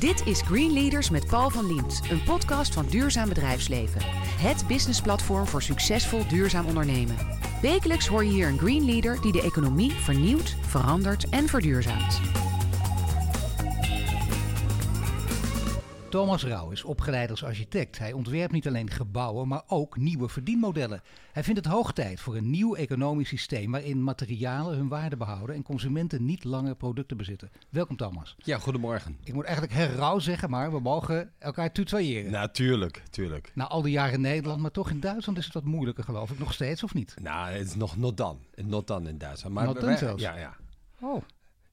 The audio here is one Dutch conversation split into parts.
Dit is Green Leaders met Paul van Liemt, een podcast van Duurzaam Bedrijfsleven. Het businessplatform voor succesvol duurzaam ondernemen. Wekelijks hoor je hier een Green Leader die de economie vernieuwt, verandert en verduurzaamt. Thomas Rauw is opgeleid als architect. Hij ontwerpt niet alleen gebouwen, maar ook nieuwe verdienmodellen. Hij vindt het hoog tijd voor een nieuw economisch systeem waarin materialen hun waarde behouden en consumenten niet langer producten bezitten. Welkom Thomas. Ja, goedemorgen. Ik moet eigenlijk herrouw zeggen, maar we mogen elkaar tutoyeren. Natuurlijk, tuurlijk. Na al die jaren in Nederland, maar toch in Duitsland is het wat moeilijker geloof ik. Nog steeds of niet? Nou, het is nog not dan. Not dan in Duitsland. Maar not dan zelfs? Ja, ja. Oh.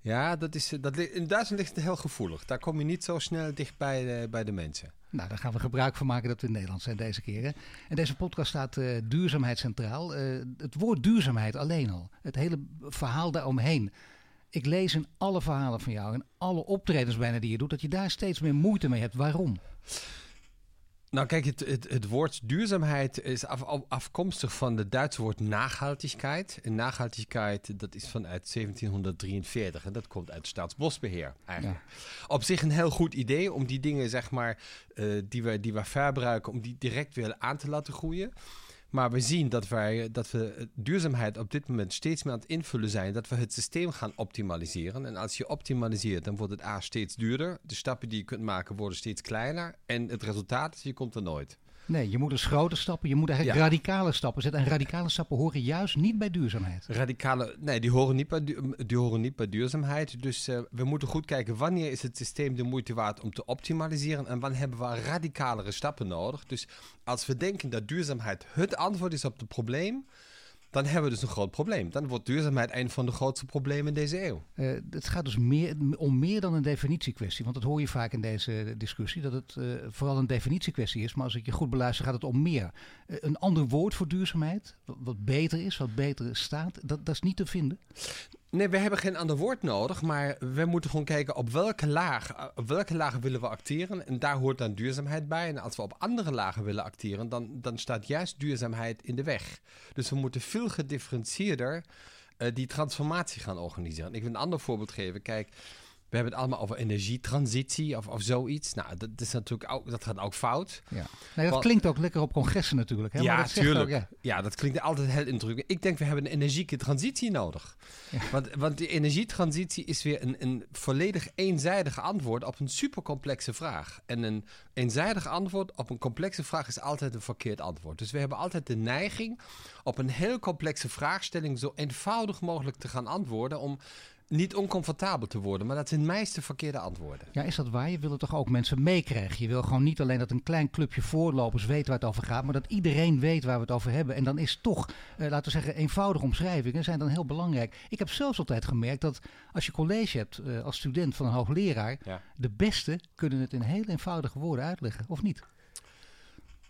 Ja, dat is, dat, in Duitsland ligt het heel gevoelig. Daar kom je niet zo snel dicht bij de, mensen. Nou, daar gaan we gebruik van maken dat we in Nederland zijn deze keer. En deze podcast staat uh, duurzaamheid centraal. Uh, het woord duurzaamheid alleen al. Het hele verhaal daaromheen. Ik lees in alle verhalen van jou, in alle optredens bijna die je doet, dat je daar steeds meer moeite mee hebt. Waarom? Nou, kijk, het, het, het woord duurzaamheid is af, afkomstig van het Duitse woord nachhaltigheid. En nachhaltigheid, dat is vanuit 1743 en dat komt uit staatsbosbeheer eigenlijk. Op zich een heel goed idee om die dingen, zeg maar, uh, die, we, die we verbruiken, om die direct weer aan te laten groeien. Maar we zien dat, wij, dat we duurzaamheid op dit moment steeds meer aan het invullen zijn. Dat we het systeem gaan optimaliseren. En als je optimaliseert, dan wordt het A steeds duurder. De stappen die je kunt maken worden steeds kleiner. En het resultaat je komt er nooit. Nee, je moet dus grote stappen, je moet eigenlijk radicale stappen zetten. En radicale stappen horen juist niet bij duurzaamheid. Radicale, nee, die horen niet bij, die horen niet bij duurzaamheid. Dus uh, we moeten goed kijken wanneer is het systeem de moeite waard om te optimaliseren. En wanneer hebben we radicalere stappen nodig. Dus als we denken dat duurzaamheid het antwoord is op het probleem dan hebben we dus een groot probleem. Dan wordt duurzaamheid een van de grootste problemen in deze eeuw. Uh, het gaat dus meer, om meer dan een definitiekwestie. Want dat hoor je vaak in deze discussie, dat het uh, vooral een definitiekwestie is. Maar als ik je goed beluister, gaat het om meer. Uh, een ander woord voor duurzaamheid, wat, wat, beter is, wat beter staat, dat, dat is niet te vinden. Nee, we hebben geen ander woord nodig, maar we moeten gewoon kijken op welke laag, op welke lagen willen we acteren. En daar hoort dan duurzaamheid bij. En als we op andere lagen willen acteren, dan, dan staat juist duurzaamheid in de weg. Dus we moeten veel gedifferentieerder uh, die transformatie gaan organiseren. Ik wil een ander voorbeeld geven. Kijk, we hebben het allemaal over energietransitie of, of zoiets. Nou, dat, is natuurlijk ook, dat gaat ook fout. Ja. Nee, dat klinkt ook lekker op congressen natuurlijk. Hè? Ja, natuurlijk. Ja. ja. dat klinkt altijd heel indrukwekkend. Ik denk, we hebben een energieke transitie nodig. Ja. Want, want die energietransitie is weer een, een volledig eenzijdig antwoord op een supercomplexe vraag. En een eenzijdig antwoord op een complexe vraag is altijd een verkeerd antwoord. Dus we hebben altijd de neiging op een heel complexe vraagstelling zo eenvoudig mogelijk te gaan antwoorden om niet oncomfortabel te worden, maar dat zijn meeste verkeerde antwoorden. Ja, is dat waar? Je wil toch ook mensen meekrijgen? Je wil gewoon niet alleen dat een klein clubje voorlopers weet waar het over gaat, maar dat iedereen weet waar we het over hebben. En dan is toch, eh, laten we zeggen, eenvoudige omschrijvingen zijn dan heel belangrijk. Ik heb zelfs altijd gemerkt dat als je college hebt eh, als student van een hoogleraar, de beste kunnen het in heel eenvoudige woorden uitleggen, of niet?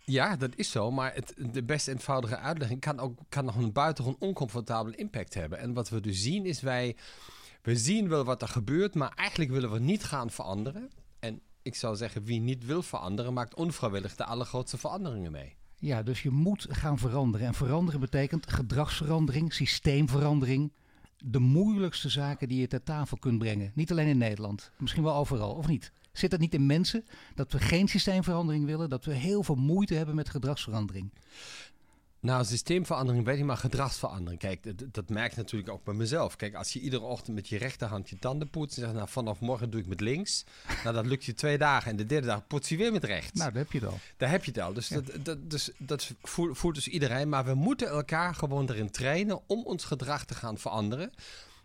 Ja, dat is zo. Maar het, de best eenvoudige uitlegging kan, ook, kan nog een buitengewoon oncomfortabele impact hebben. En wat we dus zien is wij we zien wel wat er gebeurt, maar eigenlijk willen we niet gaan veranderen. En ik zou zeggen, wie niet wil veranderen, maakt onvrijwillig de allergrootste veranderingen mee. Ja, dus je moet gaan veranderen. En veranderen betekent gedragsverandering, systeemverandering. De moeilijkste zaken die je ter tafel kunt brengen. Niet alleen in Nederland, misschien wel overal, of niet? Zit het niet in mensen dat we geen systeemverandering willen, dat we heel veel moeite hebben met gedragsverandering? Nou, systeemverandering weet ik, maar gedragsverandering. Kijk, dat, dat merk ik natuurlijk ook bij mezelf. Kijk, als je iedere ochtend met je rechterhand je tanden poetst en zegt, nou, vanaf morgen doe ik met links. nou, dat lukt je twee dagen en de derde dag poets je weer met rechts. Nou, daar heb je het al. Daar heb je het al. Dus dat, dat, dus, dat voelt, voelt dus iedereen. Maar we moeten elkaar gewoon erin trainen om ons gedrag te gaan veranderen.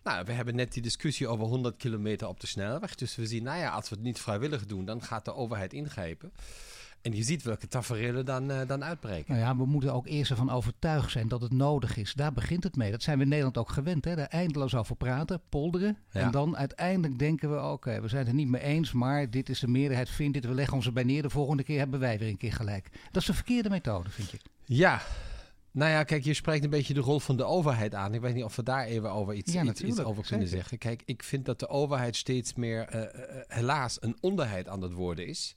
Nou, we hebben net die discussie over 100 kilometer op de snelweg. Dus we zien, nou ja, als we het niet vrijwillig doen, dan gaat de overheid ingrijpen. En je ziet welke tafereelen dan, uh, dan uitbreken. Nou ja, we moeten ook eerst ervan overtuigd zijn dat het nodig is. Daar begint het mee. Dat zijn we in Nederland ook gewend. Hè? Daar eindeloos over praten, polderen. En dan uiteindelijk denken we, oké, we zijn het er niet mee eens, maar dit is de meerderheid vindt dit. We leggen ons erbij neer. De volgende keer hebben wij weer een keer gelijk. Dat is de verkeerde methode, vind ik. Ja, nou ja, kijk, je spreekt een beetje de rol van de overheid aan. Ik weet niet of we daar even over iets, iets, iets, over kunnen zeggen. Kijk, ik vind dat de overheid steeds meer, uh, uh, helaas, een onderheid aan het worden is.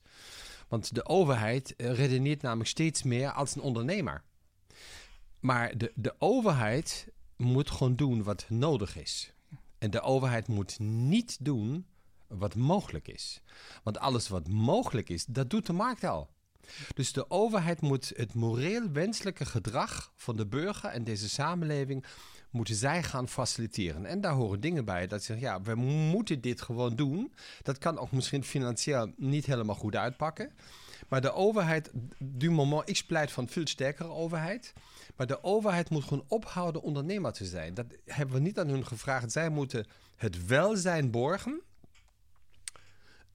Want de overheid eh, redeneert namelijk steeds meer als een ondernemer. Maar de, de overheid moet gewoon doen wat nodig is. En de overheid moet niet doen wat mogelijk is. Want alles wat mogelijk is, dat doet de markt al. Dus de overheid moet het moreel wenselijke gedrag van de burger en deze samenleving moeten zij gaan faciliteren. En daar horen dingen bij dat ze zeggen, ja, we moeten dit gewoon doen. Dat kan ook misschien financieel niet helemaal goed uitpakken. Maar de overheid, du moment, ik pleit van veel sterkere overheid. Maar de overheid moet gewoon ophouden ondernemer te zijn. Dat hebben we niet aan hun gevraagd. Zij moeten het welzijn borgen.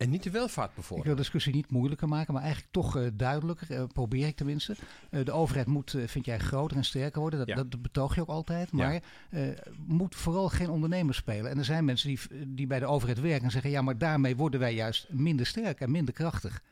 En niet de welvaart bevorderen. Ik wil de discussie niet moeilijker maken, maar eigenlijk toch uh, duidelijker. Uh, probeer ik tenminste. Uh, de overheid moet, vind jij, groter en sterker worden. Dat, ja. dat betoog je ook altijd. Maar ja. moet vooral geen ondernemers spelen. En er zijn mensen die, die bij de overheid werken en zeggen... ja, maar daarmee worden wij juist minder sterk en minder krachtig.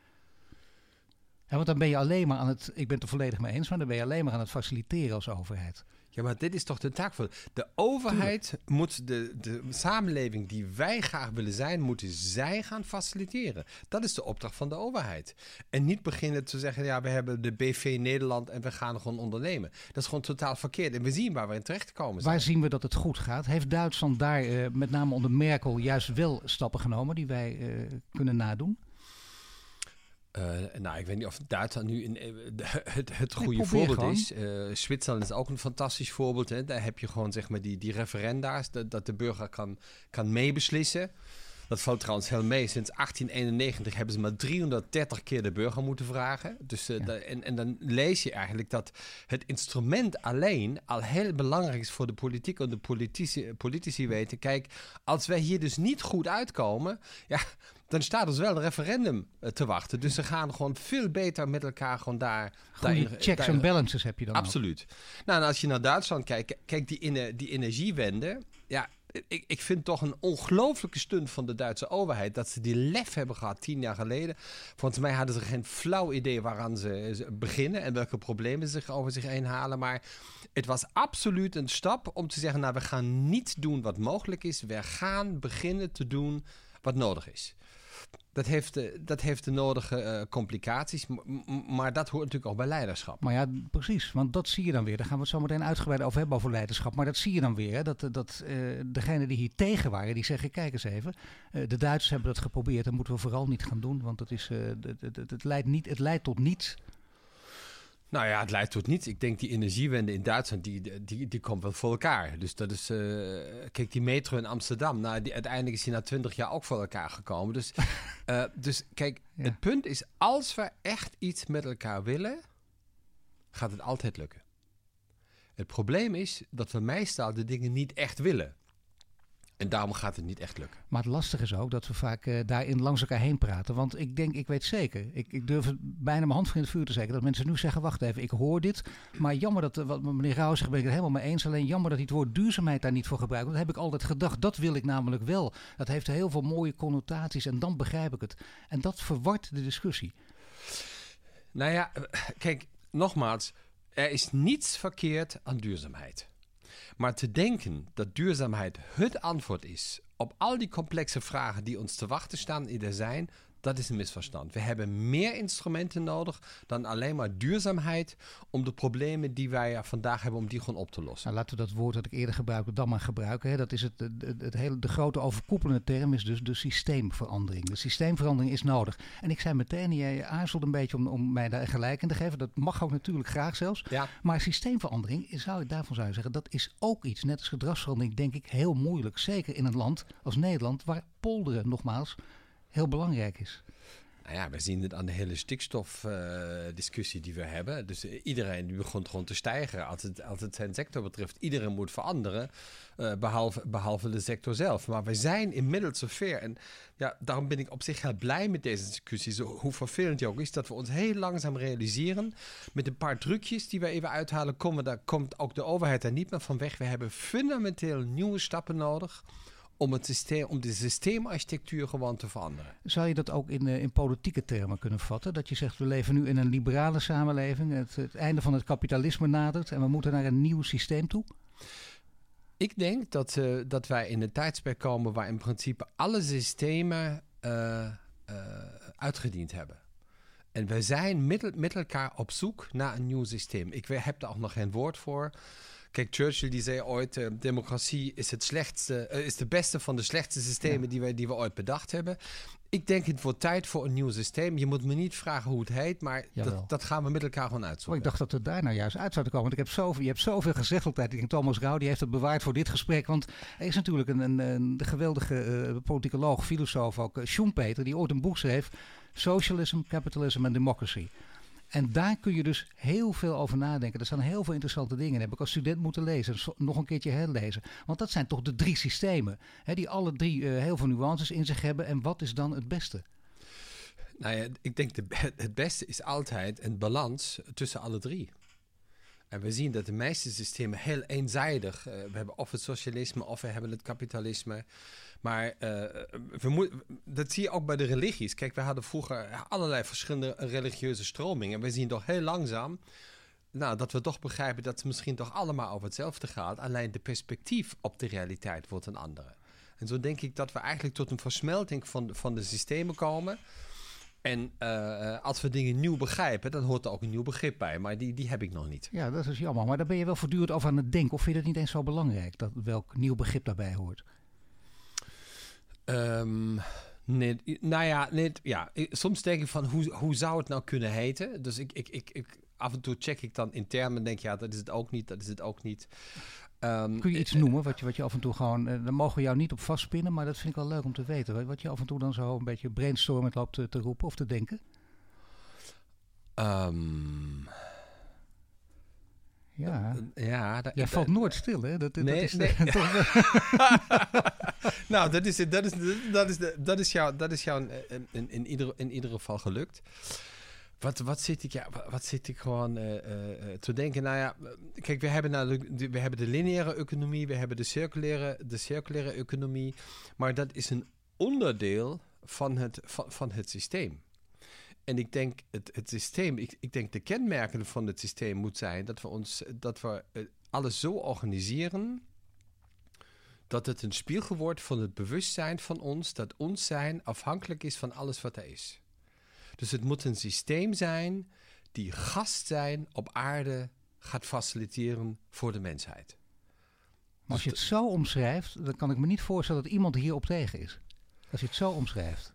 Ja, want dan ben je alleen maar aan het... Ik ben het er volledig mee eens, maar dan ben je alleen maar aan het faciliteren als overheid. Ja, maar dit is toch de taak van de overheid Tuurlijk. moet de, de samenleving die wij graag willen zijn, moeten zij gaan faciliteren. Dat is de opdracht van de overheid. En niet beginnen te zeggen, ja, we hebben de BV Nederland en we gaan gewoon ondernemen. Dat is gewoon totaal verkeerd. En we zien waar we in terecht komen. Waar zien we dat het goed gaat? Heeft Duitsland daar uh, met name onder Merkel juist wel stappen genomen die wij uh, kunnen nadoen? Uh, nou, ik weet niet of Duitsland nu in, uh, het, het goede voorbeeld gewoon. is. Uh, Zwitserland is ook een fantastisch voorbeeld. Hè. Daar heb je gewoon zeg maar die, die referenda's, dat, dat de burger kan, kan meebeslissen. Dat valt trouwens heel mee. Sinds 1891 hebben ze maar 330 keer de burger moeten vragen. Dus, ja. en, en dan lees je eigenlijk dat het instrument alleen al heel belangrijk is voor de politiek. En de politici, politici weten, kijk, als wij hier dus niet goed uitkomen, ja, dan staat dus wel een referendum uh, te wachten. Dus ze gaan gewoon veel beter met elkaar gewoon daar... Goeie checks en balances heb je dan Absoluut. Ook. Nou, en als je naar Duitsland kijkt, kijk die, in, die energiewende... Ja, ik, ik vind toch een ongelooflijke stunt van de Duitse overheid dat ze die lef hebben gehad tien jaar geleden. Volgens mij hadden ze geen flauw idee waaraan ze beginnen en welke problemen ze zich over zich heen halen. Maar het was absoluut een stap om te zeggen: Nou, we gaan niet doen wat mogelijk is. We gaan beginnen te doen wat nodig is. Dat heeft, de, dat heeft de nodige uh, complicaties, maar dat hoort natuurlijk ook bij leiderschap. Maar ja, precies, want dat zie je dan weer. Daar gaan we het zo meteen uitgebreid over hebben, over leiderschap. Maar dat zie je dan weer, hè, dat, dat uh, degenen die hier tegen waren, die zeggen, kijk eens even, de Duitsers hebben dat geprobeerd, dat moeten we vooral niet gaan doen, want dat is, het, leidt niet, het leidt tot niets. Nou ja, het leidt tot niets. Ik denk die energiewende in Duitsland, die, die, die komt wel voor elkaar. Dus dat is, uh, kijk, die metro in Amsterdam, nou, die, uiteindelijk is die na twintig jaar ook voor elkaar gekomen. Dus, uh, dus kijk, ja. het punt is, als we echt iets met elkaar willen, gaat het altijd lukken. Het probleem is dat we meestal de dingen niet echt willen. En daarom gaat het niet echt lukken. Maar het lastige is ook dat we vaak uh, daarin langs elkaar heen praten. Want ik denk, ik weet zeker, ik, ik durf bijna mijn hand voor in het vuur te zeggen, dat mensen nu zeggen, wacht even, ik hoor dit. Maar jammer dat, wat meneer Rauw zegt, ben ik het helemaal mee eens. Alleen jammer dat hij het woord duurzaamheid daar niet voor gebruikt. Want dat heb ik altijd gedacht, dat wil ik namelijk wel. Dat heeft heel veel mooie connotaties en dan begrijp ik het. En dat verwart de discussie. Nou ja, kijk, nogmaals, er is niets verkeerd aan duurzaamheid. Maar te denken dat duurzaamheid het antwoord is op al die complexe vragen die ons te wachten staan die er zijn, dat is een misverstand. We hebben meer instrumenten nodig dan alleen maar duurzaamheid om de problemen die wij vandaag hebben, om die gewoon op te lossen. Nou, laten we dat woord dat ik eerder gebruikte dan maar gebruiken. Hè. Dat is het, het, het, hele, de grote overkoepelende term is dus de systeemverandering. De systeemverandering is nodig. En ik zei meteen, jij aarzelt een beetje om, om mij daar gelijk in te geven. Dat mag ook natuurlijk graag zelfs. Ja. Maar systeemverandering, zou ik daarvan zou je zeggen, dat is ook iets, net als gedragsverandering, denk ik, heel moeilijk. Zeker in een land als Nederland, waar polderen nogmaals heel belangrijk is. Nou ja, we zien het aan de hele stikstofdiscussie uh, die we hebben. Dus uh, iedereen die gewoon te stijgen als het, als het zijn sector betreft. Iedereen moet veranderen, uh, behalve, behalve de sector zelf. Maar we zijn inmiddels zover. En ja, daarom ben ik op zich heel blij met deze discussie. Zo, hoe vervelend die ook is, dat we ons heel langzaam realiseren. Met een paar trucjes die we even uithalen, komen, daar komt ook de overheid er niet meer van weg. We hebben fundamenteel nieuwe stappen nodig om, het systeem, om de systeemarchitectuur gewoon te veranderen. Zou je dat ook in, uh, in politieke termen kunnen vatten? Dat je zegt, we leven nu in een liberale samenleving, het, het einde van het kapitalisme nadert en we moeten naar een nieuw systeem toe? Ik denk dat, uh, dat wij in een tijdsperk komen waar in principe alle systemen uh, uitgediend hebben. En we zijn met, met elkaar op zoek naar een nieuw systeem. Ik heb daar ook nog geen woord voor. Kijk, Churchill die zei ooit: uh, democratie is het slechtste, uh, is de beste van de slechtste systemen ja. die, we, die we ooit bedacht hebben. Ik denk het wordt tijd voor een nieuw systeem. Je moet me niet vragen hoe het heet, maar dat, dat, gaan we met elkaar gewoon uitzoeken. Oh, ik dacht dat het daar nou juist uit zou komen. Want ik heb zoveel, je hebt zoveel gezegd altijd. Ik denk, Thomas Rauw die heeft het bewaard voor dit gesprek. Want hij is natuurlijk een, een, een geweldige uh, politicoloog, filosoof ook. Schumpeter, die ooit een boek schreef. Socialism, Capitalism en Democracy. En daar kun je dus heel veel over nadenken. Er staan heel veel interessante dingen in. Heb ik als student moeten lezen. Nog een keertje herlezen. Want dat zijn toch de drie systemen. Hè, die alle drie uh, heel veel nuances in zich hebben. En wat is dan het beste? Nou ja, ik denk de, het beste is altijd een balans tussen alle drie. En we zien dat de meeste systemen heel eenzijdig. Uh, we hebben of het socialisme of we hebben het kapitalisme. Maar uh, we dat zie je ook bij de religies. Kijk, we hadden vroeger allerlei verschillende religieuze stromingen. En we zien toch heel langzaam nou, dat we toch begrijpen dat het misschien toch allemaal over hetzelfde gaat. Alleen de perspectief op de realiteit wordt een andere. En zo denk ik dat we eigenlijk tot een versmelting van, van de systemen komen. En uh, als we dingen nieuw begrijpen, dan hoort er ook een nieuw begrip bij. Maar die, die heb ik nog niet. Ja, dat is jammer. Maar daar ben je wel voortdurend over aan het denken. Of vind je dat niet eens zo belangrijk, dat welk nieuw begrip daarbij hoort? Um, nee, nou ja, nee, ja, soms denk ik van hoe, hoe zou het nou kunnen heten? Dus ik, ik, ik, ik, af en toe check ik dan in termen en denk ja, dat is het ook niet, dat is het ook niet. Um, Kun je iets noemen wat je, wat je af en toe gewoon... Uh, daar mogen we jou niet op vastpinnen, maar dat vind ik wel leuk om te weten. Wat je af en toe dan zo een beetje brainstormend loopt te, te roepen of te denken? Um, ja, ja dat, Jij valt nooit stil, hè? Dat, nee, dat is nee. nou, dat is, dat is, dat is, dat is jou, dat is jou in, in, in, ieder, in ieder geval gelukt. Wat, wat, zit ik, ja, wat zit ik gewoon uh, uh, te denken? Nou ja, kijk, we hebben, nou, de, we hebben de lineaire economie, we hebben de circulaire, de circulaire economie. Maar dat is een onderdeel van het, van, van het systeem. En ik denk, het, het systeem, ik, ik denk de kenmerken van het systeem moet zijn dat we ons, dat we alles zo organiseren dat het een spiegel wordt van het bewustzijn van ons, dat ons zijn afhankelijk is van alles wat er is. Dus het moet een systeem zijn die gast zijn op aarde gaat faciliteren voor de mensheid. Maar als je het zo omschrijft, dan kan ik me niet voorstellen dat iemand hierop tegen is. Als je het zo omschrijft.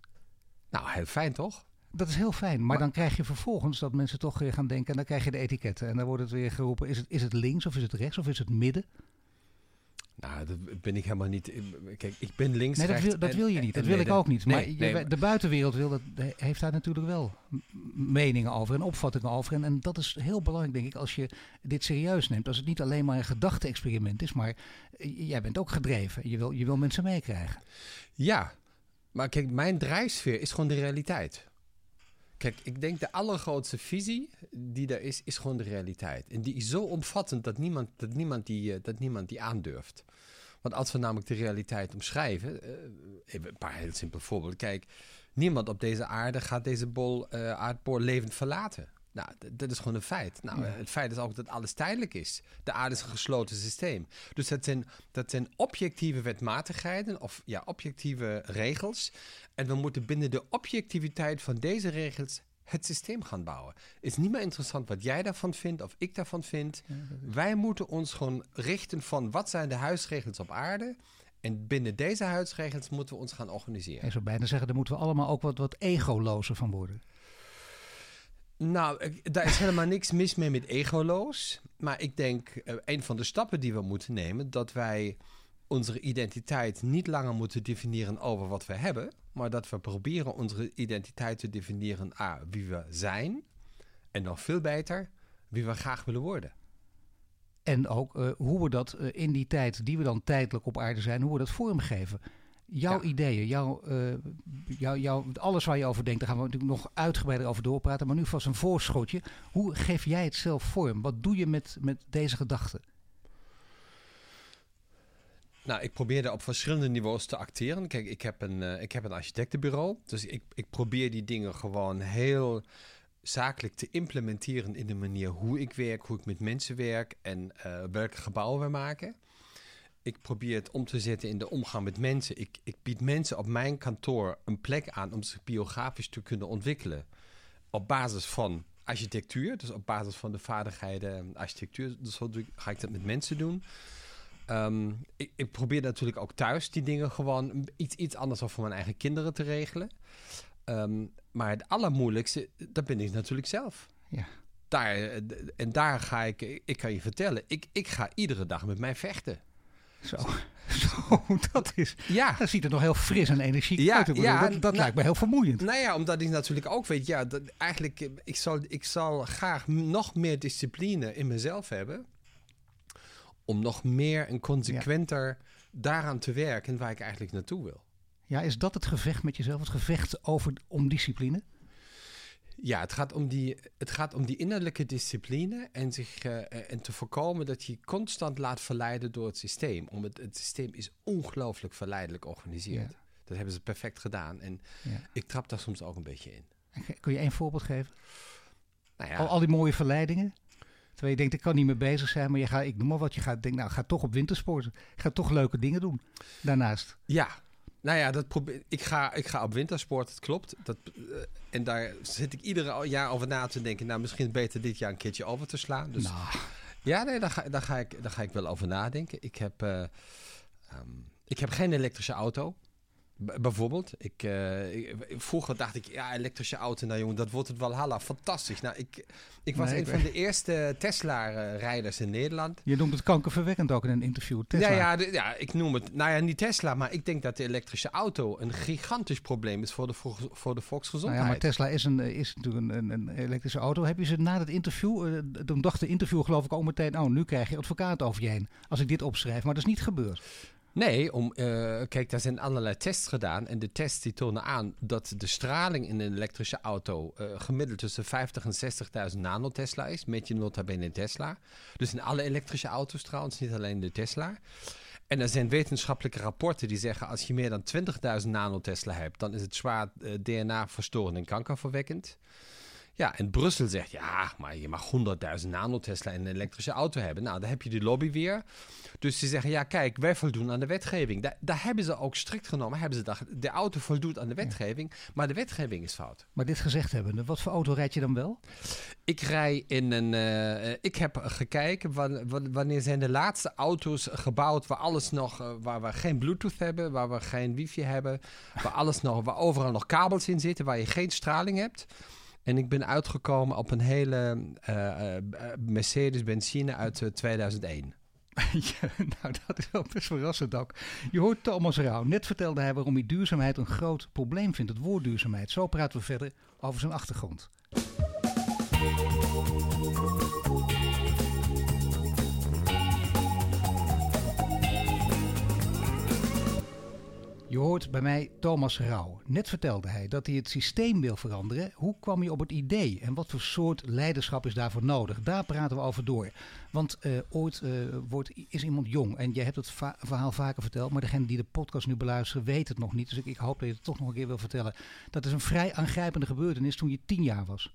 Nou, heel fijn toch? Dat is heel fijn, maar, dan krijg je vervolgens dat mensen toch weer gaan denken... en dan krijg je de etiketten en dan wordt het weer geroepen... is het, is het links of is het rechts of is het midden? Nou, dat ben ik helemaal niet. Kijk, ik ben links. Nee, dat wil, dat wil je niet. Dat wil ik ook niet. maar de buitenwereld wil dat, heeft daar natuurlijk wel meningen over en opvattingen over. En, en dat is heel belangrijk, denk ik, als je dit serieus neemt. Als het niet alleen maar een gedachte-experiment is, maar jij bent ook gedreven. Je wil, je wil mensen meekrijgen. Ja, maar kijk, mijn drijfsfeer is gewoon de realiteit. Kijk, ik denk de allergrootste visie die er is, is gewoon de realiteit. En die is zo omvattend dat niemand, dat niemand, die, dat niemand die aandurft. Want als we namelijk de realiteit omschrijven, uh, even een paar heel simpele voorbeelden. Kijk, niemand op deze aarde gaat deze bol uh, levend verlaten. Nou, dat is gewoon een feit. Nou, Het feit is ook dat alles tijdelijk is. De aarde is een gesloten systeem. Dus dat zijn, dat zijn objectieve wetmatigheden of ja, objectieve regels. En we moeten binnen de objectiviteit van deze regels het systeem gaan bouwen. Het is niet meer interessant wat jij daarvan vindt of ik daarvan vind. Wij moeten ons gewoon richten van wat zijn de huisregels op aarde. En binnen deze huisregels moeten we ons gaan organiseren. Ik zou bijna zeggen, daar moeten we allemaal ook wat, wat egolozer van worden. Nou, daar is helemaal niks mis mee met egoloos. Maar ik denk, uh, een van de stappen die we moeten nemen, dat wij onze identiteit niet langer moeten definiëren over wat we hebben, maar dat we proberen onze identiteit te definiëren a wie we zijn en nog veel beter wie we graag willen worden. En ook uh, hoe we dat uh, in die tijd die we dan tijdelijk op aarde zijn, hoe we dat vormgeven. Jouw ideeën, jouw, uh, jouw, jouw, alles waar je over denkt, daar gaan we natuurlijk nog uitgebreider over doorpraten. Maar nu vast een voorschotje. Hoe geef jij het zelf vorm? Wat doe je met, met deze gedachten? Nou, ik probeerde op verschillende niveaus te acteren. Kijk, ik heb een, uh, ik heb een architectenbureau. Dus ik, ik probeer die dingen gewoon heel zakelijk te implementeren in de manier hoe ik werk, hoe ik met mensen werk en uh, welke gebouwen we maken. Ik probeer het om te zetten in de omgang met mensen. Ik, ik bied mensen op mijn kantoor een plek aan om zich biografisch te kunnen ontwikkelen. Op basis van architectuur. Dus op basis van de vaardigheden architectuur. Dus zo ga ik dat met mensen doen. Ehm, ik, ik, probeer natuurlijk ook thuis die dingen gewoon iets, iets anders voor mijn eigen kinderen te regelen. Ehm, maar het allermoeilijkste, dat ben ik natuurlijk zelf. Ja. Daar, eh, en daar ga ik, ik kan je vertellen, ik, ik ga iedere dag met mij vechten. Zo, zo dat is. Ja. Dat ziet er nog heel fris en energiek ja, uit. Ja, dat, dat nou, lijkt me heel vermoeiend. Nou ja, omdat ik natuurlijk ook weet, ja, dat eigenlijk, eh, ik zal, ik zal graag nog meer discipline in mezelf hebben. Om nog meer en consequenter daaraan te werken waar ik eigenlijk naartoe wil. Ja, is dat het gevecht met jezelf? Het gevecht over, om discipline? Ja, het gaat om die, het gaat om die innerlijke discipline en, zich, uh, en te voorkomen dat je constant laat verleiden door het systeem. Om het, het systeem is ongelooflijk verleidelijk georganiseerd. Dat hebben ze perfect gedaan. En ik trap daar soms ook een beetje in. Kun je één voorbeeld geven? Nou ja. al, al die mooie verleidingen? Terwijl je denkt, ik kan niet meer bezig zijn, maar je gaat, ik noem maar wat, je gaat denk, nou, ga toch op wintersporten. Ga toch leuke dingen doen daarnaast. Ja, nou ja, dat probeer, ik, ga, ik ga op wintersport, het klopt. Dat, uh, en daar zit ik ieder jaar over na te denken. Nou, misschien beter dit jaar een keertje over te slaan. Dus, nou. Ja, nee, daar ga, daar, ga ik, daar ga ik wel over nadenken. Ik heb, uh, um, ik heb geen elektrische auto bijvoorbeeld, ik, uh, vroeger dacht ik, ja, elektrische auto, nou jongen, dat wordt het wel halla, fantastisch. Nou, ik, ik was een van de eerste Tesla-rijders in Nederland. Je noemt het kankerverwekkend ook in een interview, Tesla. Ja, ja, ja, ik noem het, nou ja, niet Tesla, maar ik denk dat de elektrische auto een gigantisch probleem is voor de, voor de volksgezondheid. Nou ja, maar Tesla is, een, is natuurlijk een, een, elektrische auto. Heb je ze na het interview, uh, toen dacht de interview geloof ik ook meteen, oh, nu krijg je advocaat over je heen, als ik dit opschrijf. Maar dat is niet gebeurd. Nee, om, uh, kijk, daar zijn allerlei tests gedaan. En de tests die tonen aan dat de straling in een elektrische auto uh, gemiddeld tussen 50 en 60.000 nanotesla is. Met je nota bene Tesla. Dus in alle elektrische auto's trouwens, niet alleen de Tesla. En er zijn wetenschappelijke rapporten die zeggen... als je meer dan 20.000 nanotesla hebt... dan is het zwaar uh, DNA-verstorend en kankerverwekkend. Ja, en Brussel zegt, ja, maar je mag 100.000 nanotesla in een elektrische auto hebben. Nou, dan heb je die lobby weer. Dus ze zeggen, ja, kijk, wij voldoen aan de wetgeving. Daar, daar hebben ze ook strikt genomen. Hebben ze gedacht, de auto voldoet aan de wetgeving, maar de wetgeving is fout. Maar dit gezegd hebben, wat voor auto rijd je dan wel? Ik rij in een. Uh, ik heb gekeken wanneer zijn de laatste auto's gebouwd waar alles nog, uh, waar we geen Bluetooth hebben, waar we geen wifi hebben, waar alles nog, waar overal nog kabels in zitten, waar je geen straling hebt. En ik ben uitgekomen op een hele uh, Mercedes benzine uit 2001. Ja, nou, dat is wel best verrassend ook. Je hoort Thomas Rauw. Net vertelde hij waarom hij duurzaamheid een groot probleem vindt. Het woord duurzaamheid. Zo praten we verder over zijn achtergrond. Je hoort bij mij Thomas Rauw. Net vertelde hij dat hij het systeem wil veranderen. Hoe kwam je op het idee en wat voor soort leiderschap is daarvoor nodig? Daar praten we over door. Want uh, ooit uh, wordt, is iemand jong en je hebt het verhaal vaker verteld, maar degene die de podcast nu beluisteren weet het nog niet. Dus ik, ik hoop dat je het toch nog een keer wil vertellen. Dat is een vrij aangrijpende gebeurtenis toen je tien jaar was.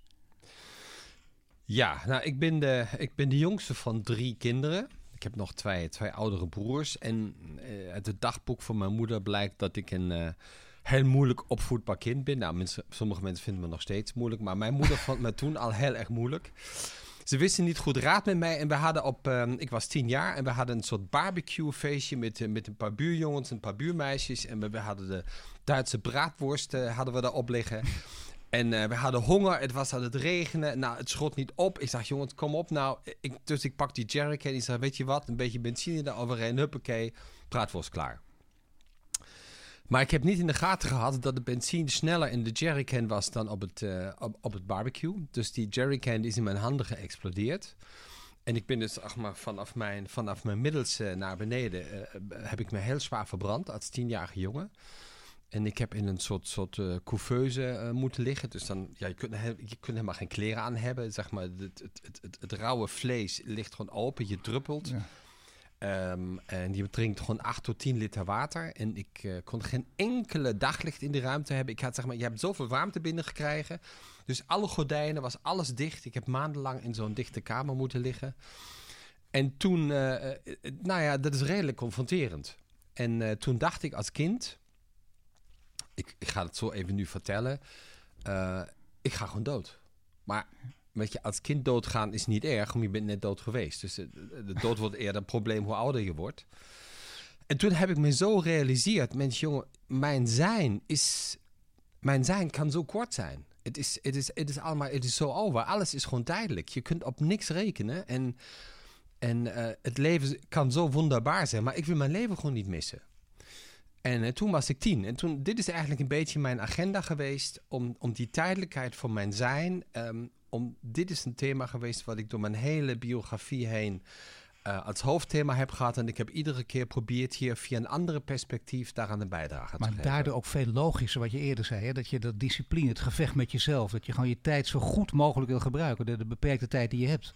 Ja, nou ik ben de, ik ben de jongste van drie kinderen. Ik heb nog twee, twee oudere broers. En uh, uit het dagboek van mijn moeder blijkt dat ik een uh, heel moeilijk opvoedbaar kind ben. Nou, mensen, sommige mensen vinden me nog steeds moeilijk. Maar mijn moeder vond me toen al heel erg moeilijk. Ze wisten niet goed raad met mij. En we hadden op, uh, ik was tien jaar. En we hadden een soort barbecue feestje met, met een paar buurjongens en een paar buurmeisjes. En we, we hadden de Duitse braadworst hadden we daarop liggen. En uh, we hadden honger, het was aan het regenen. Nou, het schot niet op. Ik zeg, jongens, kom op nou. Ik, dus ik pak die jerrycan. Die zei, weet je wat, een beetje benzine eroverheen. Huppakee, praatworst klaar. Maar ik heb niet in de gaten gehad dat de benzine sneller in de jerrycan was dan op het, uh, op, het barbecue. Dus die jerrycan is in mijn handen geëxplodeerd. En ik ben dus zeg maar, vanaf, mijn, vanaf mijn middelste naar beneden... Uh, heb ik me heel zwaar verbrand als tienjarige jongen. En ik heb in een soort, soort uh, couveuse uh, moeten liggen. Dus dan, ja, je kunt, je kunt helemaal geen kleren aan hebben. Zeg maar, het, het, het, het, het rauwe vlees ligt gewoon open, je druppelt. Ja. Um, en je drinkt gewoon 8 tot 10 liter water. En ik uh, kon geen enkele daglicht in de ruimte hebben. Ik had, zeg maar, je hebt zoveel warmte binnengekregen. Dus alle gordijnen, was alles dicht. Ik heb maandenlang in zo'n dichte kamer moeten liggen. En toen, nou ja, dat is redelijk confronterend. En toen dacht ik als kind ik, ga het zo even nu vertellen. Uh, ik ga gewoon dood. Maar weet je, als kind doodgaan is niet erg, omdat je bent net dood geweest. Dus de, dood wordt eerder een probleem hoe ouder je wordt. En toen heb ik me zo realiseerd, mensen jongen, mijn zijn is, mijn zijn kan zo kort zijn. Het is, het is, het is allemaal, het is zo over. Alles is gewoon tijdelijk. Je kunt op niks rekenen en, en uh, het leven kan zo wonderbaar zijn, maar ik wil mijn leven gewoon niet missen. En uh, toen was ik tien. En toen, dit is eigenlijk een beetje mijn agenda geweest om, om die tijdelijkheid van mijn zijn. Um, om, dit is een thema geweest wat ik door mijn hele biografie heen uh, als hoofdthema heb gehad. En ik heb iedere keer geprobeerd hier via een andere perspectief daaraan een bijdrage maar te geven. Maar daardoor ook veel logischer wat je eerder zei. Hè? Dat je dat discipline, het gevecht met jezelf. Dat je gewoon je tijd zo goed mogelijk wil gebruiken. De, de beperkte tijd die je hebt.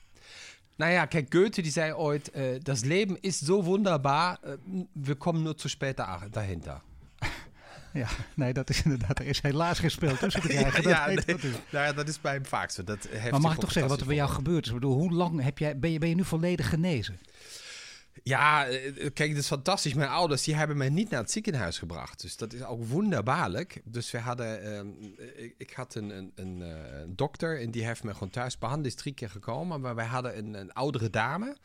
Nou ja, kijk, Goethe die zei ooit, uh, das Leben ist so wunderbar, uh, wir kommen nur zu spät dahinter. Ja, nee, dat is inderdaad. Er is helaas geen spel tussen te krijgen. ja, dat, nee, nou ja, dat is bij hem vaak zo. Dat heeft maar mag ik toch zeggen wat er bij jou gebeurd is? Ik bedoel, hoe lang heb jij, ben, je, ben je nu volledig genezen? Ja, kijk, het is fantastisch. Mijn ouders die hebben mij niet naar het ziekenhuis gebracht. Dus dat is ook wonderbaarlijk. Dus we hadden, um, ik, ik, had een, een, een, dokter en die heeft me gewoon thuis behandeld. is drie keer gekomen. Maar wij hadden een, een oudere dame,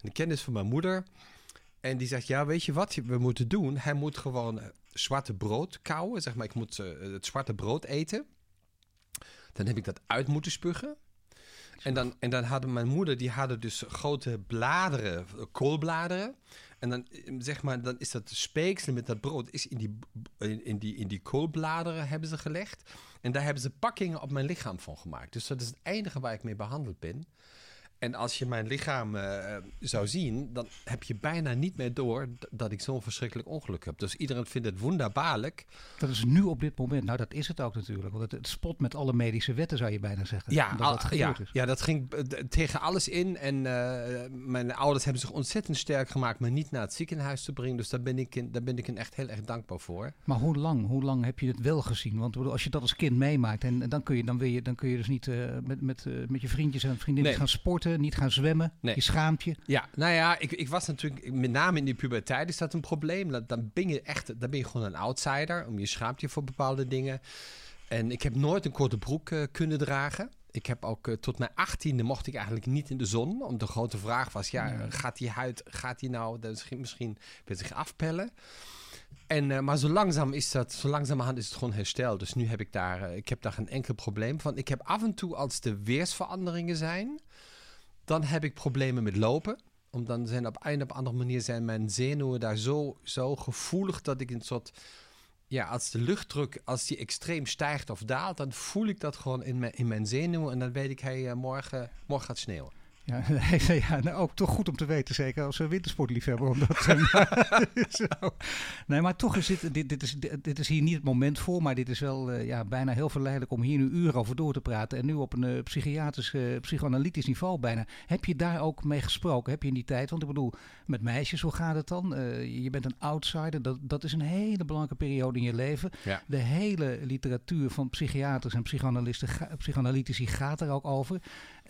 een kennis van mijn moeder. En die zegt, ja, weet je wat we moeten doen? Hij moet gewoon zwarte brood kauwen. Zeg maar, ik moet het zwarte brood eten. Dan heb ik dat uit moeten spugen. En dan, en dan hadden mijn moeder, die hadden dus grote bladeren, koolbladeren. En dan, zeg maar, dan is dat speeksel met dat brood is in die, in, die, in die koolbladeren hebben ze gelegd. En daar hebben ze pakkingen op mijn lichaam van gemaakt. Dus dat is het enige waar ik mee behandeld ben. En als je mijn lichaam uh, zou zien, dan heb je bijna niet meer door dat ik zo'n verschrikkelijk ongeluk heb. Dus iedereen vindt het wonderbaarlijk. Dat is nu op dit moment, nou dat is het ook natuurlijk. Want het, het spot met alle medische wetten zou je bijna zeggen. Ja, dat, al, ja, is. ja dat ging tegen alles in. En uh, mijn ouders hebben zich ontzettend sterk gemaakt me niet naar het ziekenhuis te brengen. Dus daar ben ik, in, daar ben ik echt heel erg dankbaar voor. Maar hoe lang, hoe lang heb je het wel gezien? Want als je dat als kind meemaakt, en, dan, kun je, dan, wil je, dan kun je dus niet met, met, met je vriendjes en vriendinnen nee. gaan sporten niet gaan zwemmen, nee. je schaamt je. Ja, nou ja, ik, ik was natuurlijk, met name in die puberteit is dat een probleem. Dan ben je echt, dan ben je gewoon een outsider, om je schaamt je voor bepaalde dingen. En ik heb nooit een korte broek uh, kunnen dragen. Ik heb ook uh, tot mijn achttiende mocht ik eigenlijk niet in de zon. Om de grote vraag was, ja, gaat die huid, gaat die nou misschien, misschien zich afpellen? En, uh, maar zo langzaam is dat, zo langzamerhand is het gewoon hersteld. Dus nu heb ik daar, ik heb daar geen enkel probleem van. Ik heb af en toe, als de weersveranderingen zijn, dan heb ik problemen met lopen. Omdat dan zijn op een of andere manier zijn mijn zenuwen daar zo, zo gevoelig dat ik een soort. Ja, als de luchtdruk, als die extreem stijgt of daalt, dan voel ik dat gewoon in mijn, in mijn zenuwen. En dan weet ik, hey, morgen, morgen gaat sneeuwen. Ja, ja nou, ook toch goed om te weten, zeker als we wintersportliefhebber. Omdat, nee, maar toch is dit, dit, dit, is, dit is hier niet het moment voor, maar dit is wel uh, ja, bijna heel verleidelijk om hier nu uren over door te praten. En nu op een uh, psychiatrisch, uh, psychoanalytisch niveau bijna. Heb je daar ook mee gesproken? Heb je in die tijd? Want ik bedoel, met meisjes, hoe gaat het dan? je bent een outsider, dat, dat is een hele belangrijke periode in je leven. Ja. De hele literatuur van psychiaters en psychoanalisten, psychoanalytici gaat er ook over.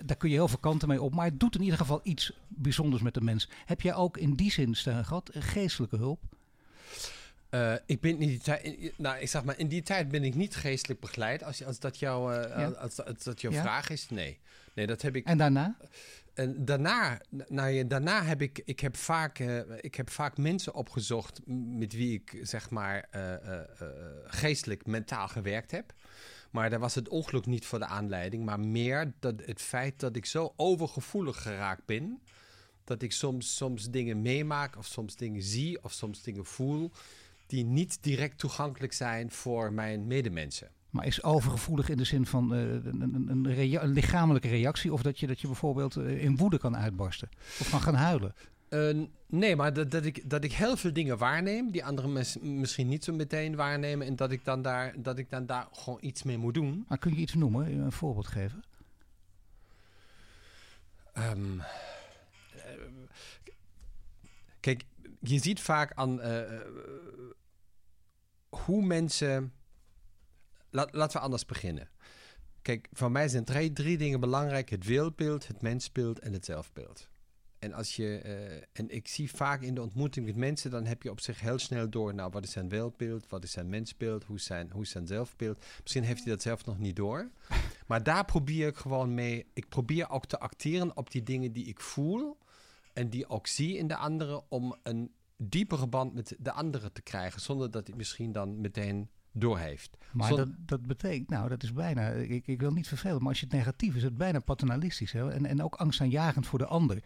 Daar kun je heel veel kanten mee op, maar het doet in ieder geval iets bijzonders met de mens. Heb jij ook in die zin, Stijn, gehad, geestelijke hulp? Uh, ik ben in die tijd, nou, ik zeg maar, in die tijd ben ik niet geestelijk begeleid. Als, als dat, uh, ja. als, als, dat jouw ja. vraag is, nee. Nee, dat heb ik. En daarna? En daarna, nou ja, daarna heb ik, ik heb vaak, uh, ik heb vaak mensen opgezocht met wie ik zeg maar geestelijk, mentaal gewerkt heb. Maar daar was het ongeluk niet voor de aanleiding, maar meer dat het feit dat ik zo overgevoelig geraakt ben. Dat ik soms, soms dingen meemaak, of soms dingen zie, of soms dingen voel. die niet direct toegankelijk zijn voor mijn medemensen. Maar is overgevoelig in de zin van uh, een, een, een, lichamelijke reactie? Of dat je, dat je bijvoorbeeld uh, in woede kan uitbarsten? Of kan gaan huilen? Uh, nee, maar dat, dat, ik, dat ik heel veel dingen waarneem die anderen mes, misschien niet zo meteen waarnemen. En dat ik, dan daar, dat ik dan daar gewoon iets mee moet doen. Maar kun je iets noemen, een voorbeeld geven? Um, uh, kijk, je ziet vaak aan uh, hoe mensen. Laat, laten we anders beginnen. Kijk, voor mij zijn drie, drie dingen belangrijk: het wereldbeeld, het mensbeeld en het zelfbeeld. En, als je, uh, en ik zie vaak in de ontmoeting met mensen, dan heb je op zich heel snel door, nou, wat is zijn wereldbeeld, wat is zijn mensbeeld, hoe is zijn, hoe is zijn zelfbeeld. Misschien heeft hij dat zelf nog niet door. Maar daar probeer ik gewoon mee. Ik probeer ook te acteren op die dingen die ik voel. En die ook zie in de anderen. Om een diepere band met de anderen te krijgen. Zonder dat hij misschien dan meteen doorheeft. Maar Zon- dat, dat betekent, nou, dat is bijna, ik, ik wil niet vervelen, maar als je het negatief is, is het bijna paternalistisch. Hè? En, en ook angstaanjagend voor de ander.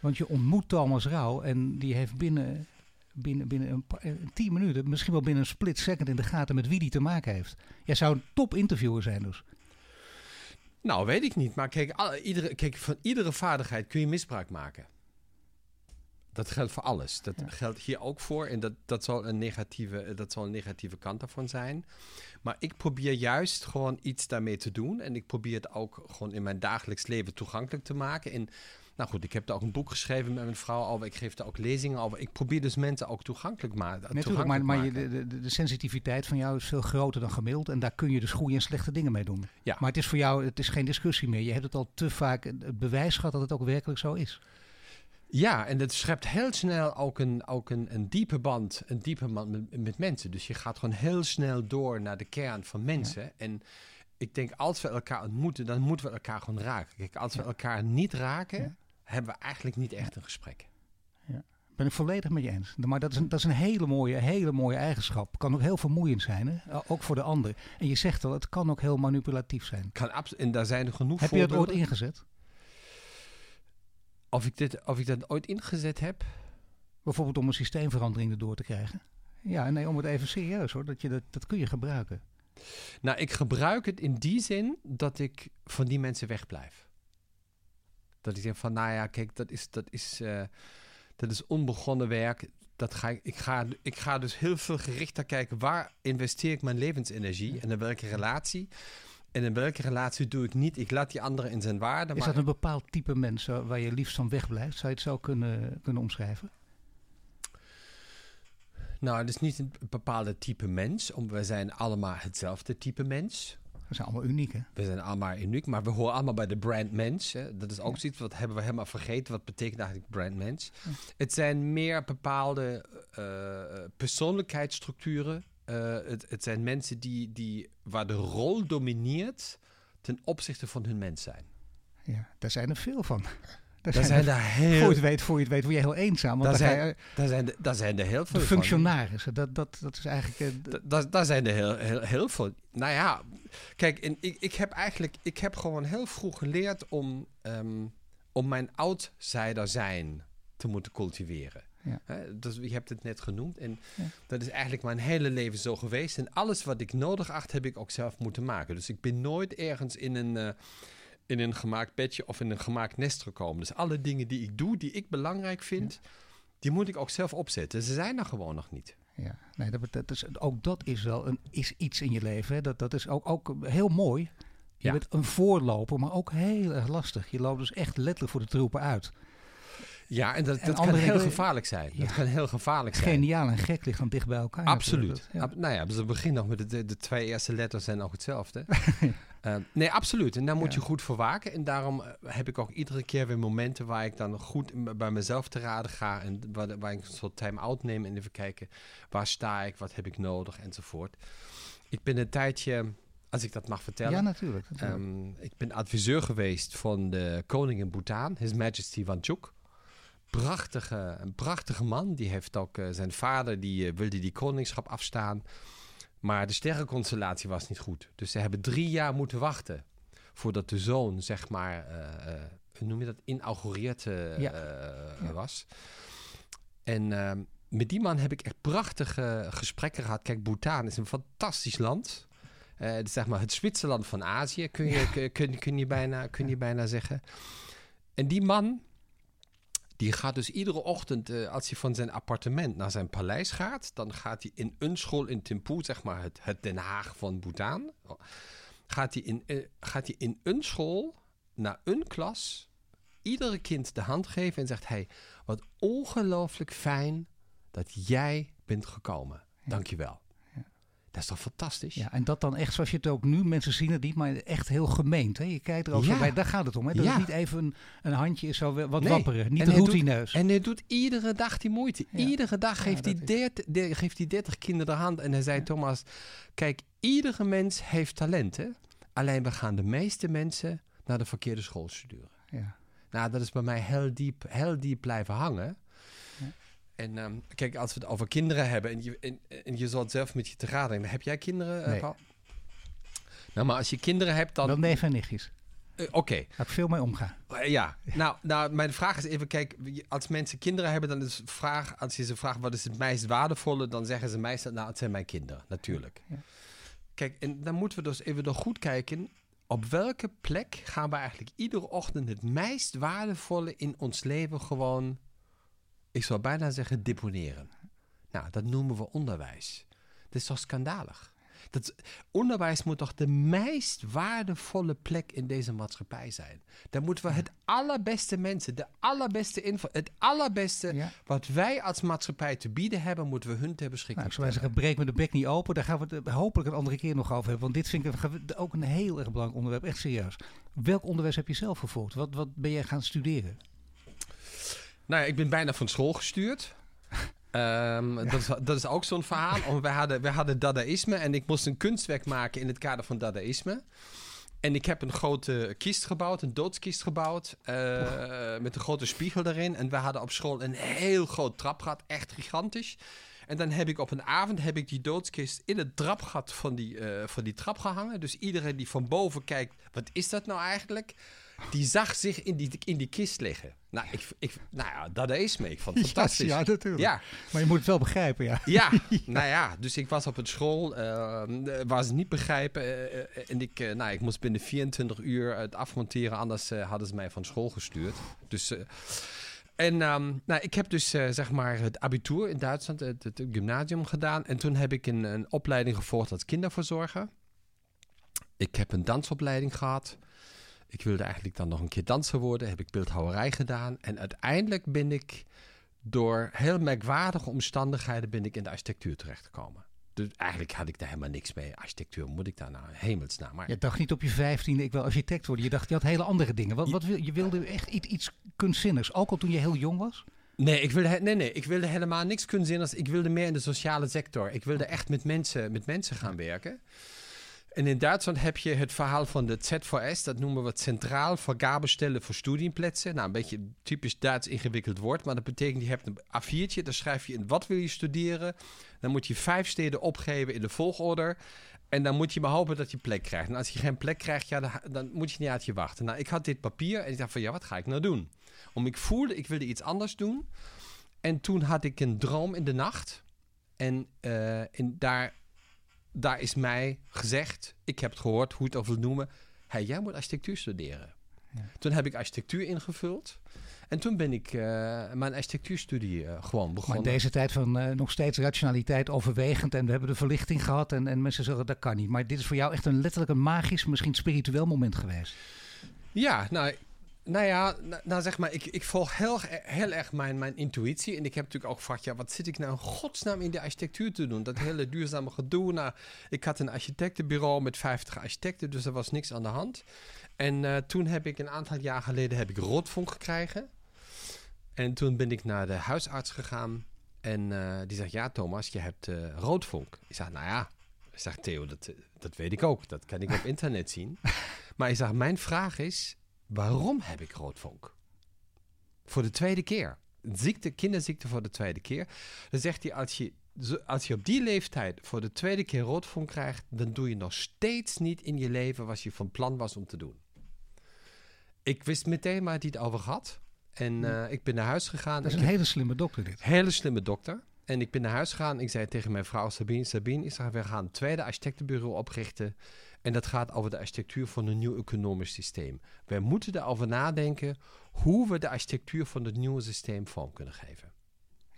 Want je ontmoet Thomas Rauw en die heeft binnen, binnen, binnen een, pa- eh, tien minuten, misschien wel binnen een split second in de gaten met wie die te maken heeft. Jij zou een top interviewer zijn dus. Nou, weet ik niet. Maar kijk, alle- iedere, kijk, van iedere vaardigheid kun je misbruik maken. Dat geldt voor alles. Dat geldt hier ook voor. En dat, dat, zal een negatieve, dat zal een negatieve kant daarvan zijn. Maar ik probeer juist gewoon iets daarmee te doen. En ik probeer het ook gewoon in mijn dagelijks leven toegankelijk te maken. En nou goed, ik heb daar ook een boek geschreven met mijn vrouw over. Ik geef daar ook lezingen over. Ik probeer dus mensen ook toegankelijk, ma Natuurlijk, maar, toegankelijk maar je, de, de, de sensitiviteit van jou is veel groter dan gemiddeld. En daar kun je dus goede en slechte dingen mee doen. Ja. Maar het is voor jou, het is geen discussie meer. Je hebt het al te vaak het bewijs gehad dat het ook werkelijk zo is. Ja, en dat schept heel snel ook een, ook een, een diepe band, een diepe band met, met mensen. Dus je gaat gewoon heel snel door naar de kern van mensen. En ik denk, als we elkaar ontmoeten, dan moeten we elkaar gewoon raken. Kijk, als we elkaar niet raken, hebben we eigenlijk niet echt een gesprek. Ben ik volledig met je eens. Maar dat is een, dat is een hele, mooie, hele mooie eigenschap. Kan ook heel vermoeiend zijn, hè? ook voor de ander. En je zegt al, het kan ook heel manipulatief zijn. Kan en daar zijn er genoeg Heb je dat ooit ingezet? Of ik, dit, of ik dat ooit ingezet heb? Bijvoorbeeld om een systeemverandering erdoor te krijgen? Ja, nee, om het even serieus hoor. Dat, je dat, dat kun je gebruiken. Nou, ik gebruik het in die zin dat ik van die mensen wegblijf. Dat ik zeg van, nou ja, kijk, dat is, dat is, eh, dat is onbegonnen werk. Dat ga ik, ik, ga, ik ga dus heel veel gerichter kijken, waar investeer ik mijn levensenergie en in welke relatie. En in welke relatie doe ik niet, ik laat die andere in zijn waarde. Is dat een bepaald type mens eh, waar je liefst van wegblijft? Zou je het zo kunnen, kunnen omschrijven? Nou, het is niet een bepaalde type mens, omdat we zijn allemaal hetzelfde type mens. Dat zijn allemaal uniek, hè? We zijn allemaal uniek, maar we horen allemaal bij de brand mens. Hè. Dat is ook zoiets wat hebben we helemaal vergeten. Wat betekent eigenlijk brand mens? Het zijn meer bepaalde eh, persoonlijkheidsstructuren. Eh, het, het zijn mensen die, die, waar de rol domineert ten opzichte van hun mens zijn. Ja, daar zijn er veel van. Daar Daar zijn er voor je heel, het weet, voor je het weet, word je heel eenzaam. Want daar zijn, daar zijn, er- daar zijn er heel veel de van. functionarissen, dat, dat, dat is eigenlijk... eh, Daar, daar zijn er heel, heel, heel veel. Nou ja, kijk, en ik, ik heb eigenlijk, ik heb gewoon heel vroeg geleerd om, ehm, om mijn outsider zijn te moeten cultiveren. Ja. Dus je hebt het net genoemd. En Ja. dat is eigenlijk mijn hele leven zo geweest. En alles wat ik nodig acht, heb ik ook zelf moeten maken. Dus ik ben nooit ergens in een, eh, in een gemaakt bedje of in een gemaakt nest gekomen. Dus alle dingen die ik doe, die ik belangrijk vind, die moet ik ook zelf opzetten. Ze zijn er gewoon nog niet. Ja, nee, dat, dat is, ook dat is wel een, is iets in je leven. Hè. Dat, dat is ook, ook heel mooi. Je Ja. bent een voorloper, maar ook heel erg lastig. Je loopt dus echt letterlijk voor de troepen uit. Ja, en dat, En dat kan heel gevaarlijk zijn. Ja. Dat kan heel gevaarlijk zijn. Geniaal en gek ligt dan dicht bij elkaar. Absoluut. Ab- nou ja, dus het begint nog met de, de, twee eerste letters zijn ook hetzelfde. Eh, nee, absoluut. En daar moet je goed voor waken. En daarom eh, heb ik ook iedere keer weer momenten waar ik dan goed bij mezelf te raden ga. En waar, waar ik een soort time-out neem en even kijken waar sta ik, wat heb ik nodig enzovoort. Ik ben een tijdje, als ik dat mag vertellen. ja, natuurlijk. natuurlijk. Ehm, ik ben adviseur geweest van de koning in Bhutan, His Majesty Wangchuk. Prachtige, een prachtige man. Die heeft ook eh, zijn vader, die eh, wilde die koningschap afstaan. Maar de sterrenconstellatie was niet goed. Dus ze hebben drie jaar moeten wachten voordat de zoon, zeg maar, eh, noem je dat, inaugureerd Ja. Ja. was. En ehm, met die man heb ik echt prachtige gesprekken gehad. Kijk, Bhutan is een fantastisch land. Het is zeg maar het Zwitserland van Azië, kun je, kun, kun, kun je, bijna, kun je bijna zeggen. En die man, die gaat dus iedere ochtend, eh, als hij van zijn appartement naar zijn paleis gaat, dan gaat hij in een school in Thimphu, zeg maar het, het Den Haag van Bhutan, gaat hij, in, eh, gaat hij in een school naar een klas iedere kind de hand geven en zegt hij, wat ongelooflijk fijn dat jij bent gekomen. Dank je wel. Dat is toch fantastisch? Ja, en dat dan echt zoals je het ook nu, mensen zien het niet, maar echt heel gemeend. Hè? Je kijkt er ook Ja. zo bij, daar gaat het om. Hè? Dat Ja. het niet even een, een handje is zo wat Nee. wapperen, niet En hij routineus. En hij doet iedere dag die moeite. Ja. Iedere dag geeft, hij is- 30, de- geeft hij 30 kinderen de hand. En hij zei, Thomas, kijk, iedere mens heeft talenten. Alleen we gaan de meeste mensen naar de verkeerde school sturen. Ja. Nou, dat is bij mij heel diep, heel diep blijven hangen. En ehm, kijk, als we het over kinderen hebben en je, en, en je zult zelf met je te raden. Heb jij kinderen, eh, Nee. Paul? Nou, maar als je kinderen hebt, dan... Wel neef en nichtjes. eh, Oké, Daar ik veel mee omgaan. Eh, Ja, nou, nou, mijn vraag is even, kijk, als mensen kinderen hebben, dan is de vraag, als je ze vraagt wat is het meest waardevolle, dan zeggen ze meestal, nou, het zijn mijn kinderen, natuurlijk. Ja. Kijk, en dan moeten we dus even nog goed kijken, op welke plek gaan we eigenlijk iedere ochtend het meest waardevolle in ons leven gewoon, ik zou bijna zeggen, deponeren. Nou, dat noemen we onderwijs. Dat is toch schandalig? Dat, onderwijs moet toch de meest waardevolle plek in deze maatschappij zijn. Daar moeten we het allerbeste mensen, de allerbeste info, het allerbeste Ja. wat wij als maatschappij te bieden hebben, moeten we hun ter Nou, beschikking ik zou wij stellen. zeggen, breek me de bek niet open. Daar gaan we het eh, hopelijk een andere keer nog over hebben. Want dit vind ik ook een heel erg belangrijk onderwerp. Echt serieus. Welk onderwijs heb je zelf gevolgd? Wat, wat ben jij gaan studeren? Nou ja, ik ben bijna van school gestuurd. Ehm, dat, is, dat is ook zo'n verhaal. Want wij hadden, wij hadden dadaïsme en ik moest een kunstwerk maken in het kader van dadaïsme. En ik heb een grote kist gebouwd, een doodskist gebouwd, eh, met een grote spiegel erin. En we hadden op school een heel groot trapgat, echt gigantisch. En dan heb ik op een avond heb ik die doodskist in het trapgat van die, eh, van die trap gehangen. Dus iedereen die van boven kijkt, wat is dat nou eigenlijk? Die zag zich in die, in die kist liggen. Nou, ik, ik, nou ja, dat is me. Ik vond het fantastisch. Ja, natuurlijk. Ja, Maar je moet het wel begrijpen, ja. ja, nou ja, dus ik was op het school, eh, waar ze niet begrijpen. eh, eh, en ik, nou, ik moest binnen 24 uur het afmonteren, anders hadden ze mij van school gestuurd. Dus, en ehm, nou, ik heb dus zeg maar het abitur in Duitsland, het, het gymnasium gedaan. En toen heb ik een, een opleiding gevolgd als kinderverzorger. Ik heb een dansopleiding gehad. Ik wilde eigenlijk dan nog een keer danser worden. Heb ik beeldhouwerij gedaan. En uiteindelijk ben ik door heel merkwaardige omstandigheden ben ik in de architectuur terechtgekomen. Dus eigenlijk had ik daar helemaal niks mee. Architectuur, moet ik daar nou hemelsnaam. Maar Je dacht niet op je vijftiende, ik wil architect worden. Je dacht, je had hele andere dingen. Wat, wat wil, je wilde echt iets, iets kunstzinnigs. Ook al toen je heel jong was. Nee, ik wilde, nee, nee, ik wilde helemaal niks kunstzinnigs. Ik wilde meer in de sociale sector. Ik wilde echt met mensen, met mensen gaan werken. En in Duitsland heb je het verhaal van de ZVS, dat noemen we Centraal Vergabestellen voor Studienplätze. Nou, een beetje typisch Duits ingewikkeld woord, maar dat betekent je hebt een A4'tje, daar schrijf je in wat wil je studeren. Dan moet je vijf steden opgeven in de volgorde. En dan moet je maar hopen dat je plek krijgt. En als je geen plek krijgt, ja, dan, dan moet je niet uit je wachten. Nou, ik had dit papier en ik dacht van, ja, wat ga ik nou doen? Om ik voelde, ik wilde iets anders doen. En toen had ik een droom in de nacht. En eh, in, daar, daar is mij gezegd, ik heb het gehoord, hoe je het ook wil noemen. Hey, jij moet architectuur studeren. Toen heb ik architectuur ingevuld. En toen ben ik eh, mijn architectuurstudie eh, gewoon Maar begonnen. in deze tijd van eh, nog steeds rationaliteit overwegend. En we hebben de verlichting gehad. En, en mensen zeggen dat kan niet. Maar dit is voor jou echt een letterlijk een magisch, misschien spiritueel moment geweest. Ja, nou, nou ja, nou, zeg maar, ik, ik volg heel, heel erg mijn, mijn intuïtie. En ik heb natuurlijk ook gevraagd, ja, wat zit ik nou in godsnaam in de architectuur te doen? Dat hele duurzame gedoe. Nou, ik had een architectenbureau met 50 architecten, dus er was niks aan de hand. En eh, toen heb ik een aantal jaar geleden heb ik roodvonk gekregen. En toen ben ik naar de huisarts gegaan. En eh, die zegt, ja Thomas, je hebt eh, roodvonk. Ik zeg, nou ja. Ik zeg, Theo, dat, dat weet ik ook. Dat kan ik op internet zien. Maar ik zeg, mijn vraag is, waarom heb ik roodvonk? Voor de tweede keer. Ziekte, kinderziekte voor de tweede keer. Dan zegt hij, als je, als je op die leeftijd voor de tweede keer roodvonk krijgt, dan doe je nog steeds niet in je leven wat je van plan was om te doen. Ik wist meteen waar hij het over had. En eh, ik ben naar huis gegaan. Dat is een hele slimme dokter dit. Hele slimme dokter. En ik ben naar huis gegaan. Ik zei tegen mijn vrouw Sabine, Sabine, ik zeg, we gaan een tweede architectenbureau oprichten. En dat gaat over de architectuur van een nieuw economisch systeem. Wij moeten erover nadenken hoe we de architectuur van het nieuwe systeem vorm kunnen geven.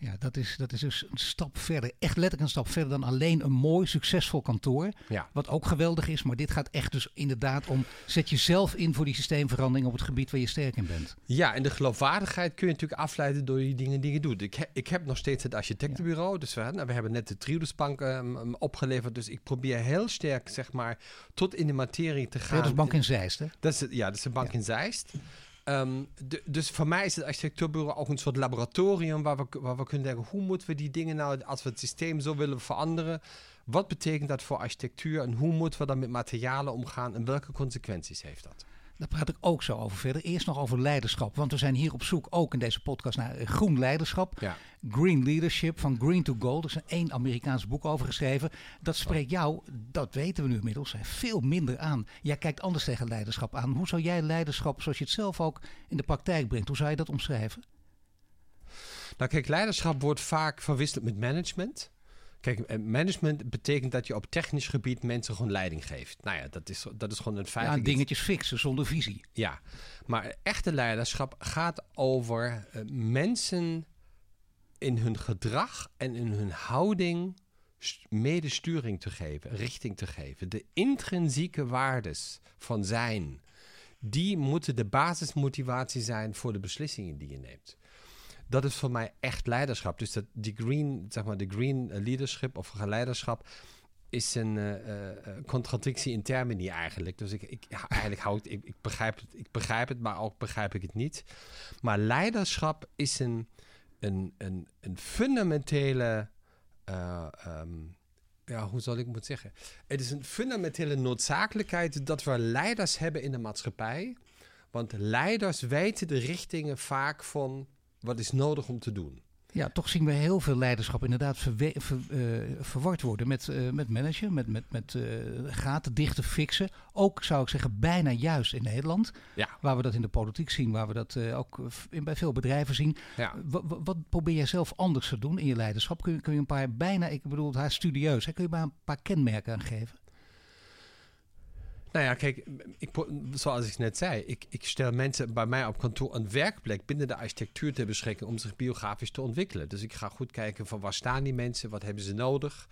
Ja, dat is, dat is dus een stap verder. Echt letterlijk een stap verder dan alleen een mooi, succesvol kantoor. Ja. Wat ook geweldig is. Maar dit gaat echt dus inderdaad om... Zet jezelf in voor die systeemverandering op het gebied waar je sterk in bent. Ja, en de geloofwaardigheid kun je natuurlijk afleiden door die dingen die je doet. Ik, he- ik heb nog steeds het architectenbureau. Dus we, nou, we hebben net de Triodusbank ehm, opgeleverd. Dus ik probeer heel sterk, zeg maar, tot in de materie te gaan. Bank in Zeist, hè? Dat is, ja, dat is een bank in Zeist. Ehm, dus voor mij is het architectuurbureau ook een soort laboratorium waar we, waar we kunnen denken, hoe moeten we die dingen nou, als we het systeem zo willen veranderen, wat betekent dat voor architectuur en hoe moeten we dan met materialen omgaan en welke consequenties heeft dat? Daar praat ik ook zo over verder. Eerst nog over leiderschap. Want we zijn hier op zoek, ook in deze podcast, naar eh, groen leiderschap. Ja. Green Leadership van Green to Gold. Er is een één Amerikaans boek over geschreven. Dat spreekt jou, dat weten we nu inmiddels, veel minder aan. Jij kijkt anders tegen leiderschap aan. Hoe zou jij leiderschap, zoals je het zelf ook in de praktijk brengt, hoe zou je dat omschrijven? Nou kijk, leiderschap wordt vaak verwisseld met management. Kijk, eh, management betekent dat je op technisch gebied mensen gewoon leiding geeft. Nou ja, dat is, dat is gewoon een feit. Ja, dingetjes fixen zonder visie. Ja, maar echte leiderschap gaat over uh, mensen in hun gedrag en in hun houding medesturing te geven, richting te geven. De intrinsieke waardes van zijn, die moeten de basismotivatie zijn voor de beslissingen die je neemt dat is voor mij echt leiderschap. Dus dat, die green, zeg maar, de green leadership of leiderschap is een uh, contradictie in termen niet eigenlijk. Dus ik, ik eigenlijk hou ik, ik, begrijp het, ik begrijp het, maar ook begrijp ik het niet. Maar leiderschap is een, een, een, een fundamentele. Ehm, ja, hoe zal ik het zeggen? Het is een fundamentele noodzakelijkheid dat we leiders hebben in de maatschappij. Want leiders weten de richtingen vaak van wat is nodig om te doen. Ja, toch zien we heel veel leiderschap inderdaad ver, uh, verward worden met, uh, met managen, met, met, met uh, gaten dichten, fixen. Ook zou ik zeggen bijna juist in Nederland, ja. waar we dat in de politiek zien, waar we dat ook in, bij veel bedrijven zien. Ja. wat probeer jij zelf anders te doen in je leiderschap? Kun je, kun je een paar bijna, ik bedoel het haar studieus, hè? kun je maar een paar kenmerken aangeven? Nou ja, kijk, ik, zoals ik net zei, ik, ik stel mensen bij mij op kantoor een werkplek binnen de architectuur ter beschikking om zich biografisch te ontwikkelen. Dus ik ga goed kijken van waar staan die mensen, wat hebben ze nodig.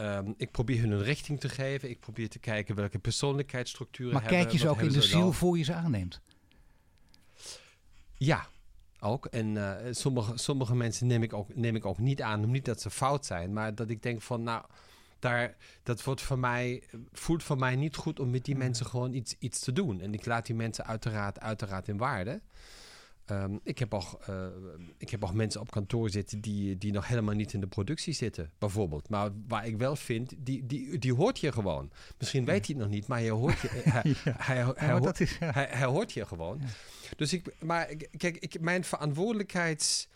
Um, ik probeer hun een richting te geven. Ik probeer te kijken welke persoonlijkheidsstructuren maar hebben. Maar kijk je ze ook in de ziel voor je ze aanneemt? Ja, ook. En uh, sommige, sommige mensen neem ik, ook, neem ik ook niet aan. Niet dat ze fout zijn, maar dat ik denk van, nou, daar, dat wordt voor mij, voelt voor mij niet goed om met die mensen gewoon iets, iets te doen. En ik laat die mensen uiteraard, uiteraard in waarde. Um, ik, heb ook, uh, ik heb ook mensen op kantoor zitten die, die nog helemaal niet in de productie zitten, bijvoorbeeld. Maar waar ik wel vind, die, die, die hoort je gewoon. Misschien weet hij het nog niet, maar je hoort je, hij, ja. hij, hij, hij, is, ja. hij, hoort je gewoon. Dus ik, maar kijk, ik, mijn verantwoordelijkheids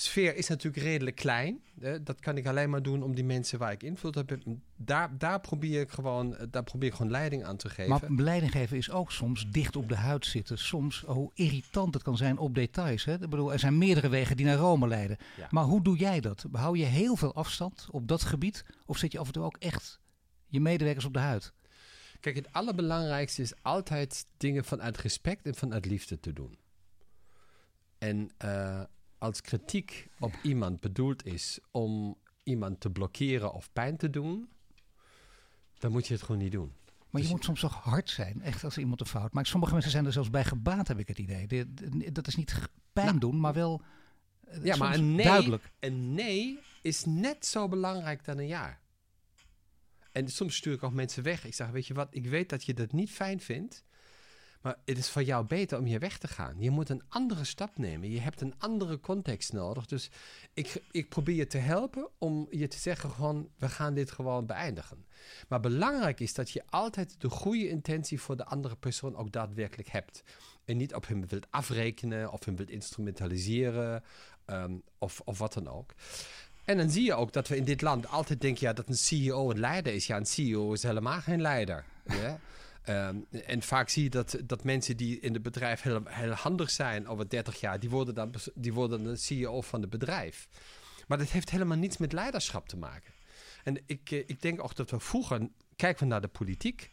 sfeer is natuurlijk redelijk klein. Dat kan ik alleen maar doen om die mensen waar ik invloed heb. Daar, daar, probeer ik gewoon, daar probeer ik gewoon leiding aan te geven. Maar leiding geven is ook soms dicht op de huid zitten. Soms hoe irritant het kan zijn op details. Hè? Ik bedoel, er zijn meerdere wegen die naar Rome leiden. Ja. Maar hoe doe jij dat? Hou je heel veel afstand op dat gebied? Of zit je af en toe ook echt je medewerkers op de huid? Kijk, het allerbelangrijkste is altijd dingen vanuit respect en vanuit liefde te doen. En uh, als kritiek op iemand bedoeld is om iemand te blokkeren of pijn te doen, dan moet je het gewoon niet doen. Maar je dus moet soms toch hard zijn, echt als iemand een fout maakt. Sommige mensen zijn er zelfs bij gebaat, heb ik het idee. dat is niet pijn nou, doen, maar wel eh, ja, maar een nee, duidelijk. Een nee is net zo belangrijk dan een ja. En soms stuur ik ook mensen weg. Ik zeg, weet je wat, ik weet dat je dat niet fijn vindt. Maar het is voor jou beter om hier weg te gaan. Je moet een andere stap nemen. Je hebt een andere context nodig. Dus ik, ik probeer je te helpen om je te zeggen gewoon, we gaan dit gewoon beëindigen. Maar belangrijk is dat je altijd de goede intentie voor de andere persoon ook daadwerkelijk hebt. En niet op hem wilt afrekenen of hem wilt instrumentaliseren um, of, of wat dan ook. En dan zie je ook dat we in dit land altijd denken ja, dat een CEO een leider is. Ja, een CEO is helemaal geen leider. Ja? Um, en vaak zie je dat, dat mensen die in het bedrijf heel, heel handig zijn over 30 jaar, die worden dan die worden de CEO van het bedrijf. Maar dat heeft helemaal niets met leiderschap te maken. En ik, eh, ik denk ook dat we vroeger, kijken we naar de politiek.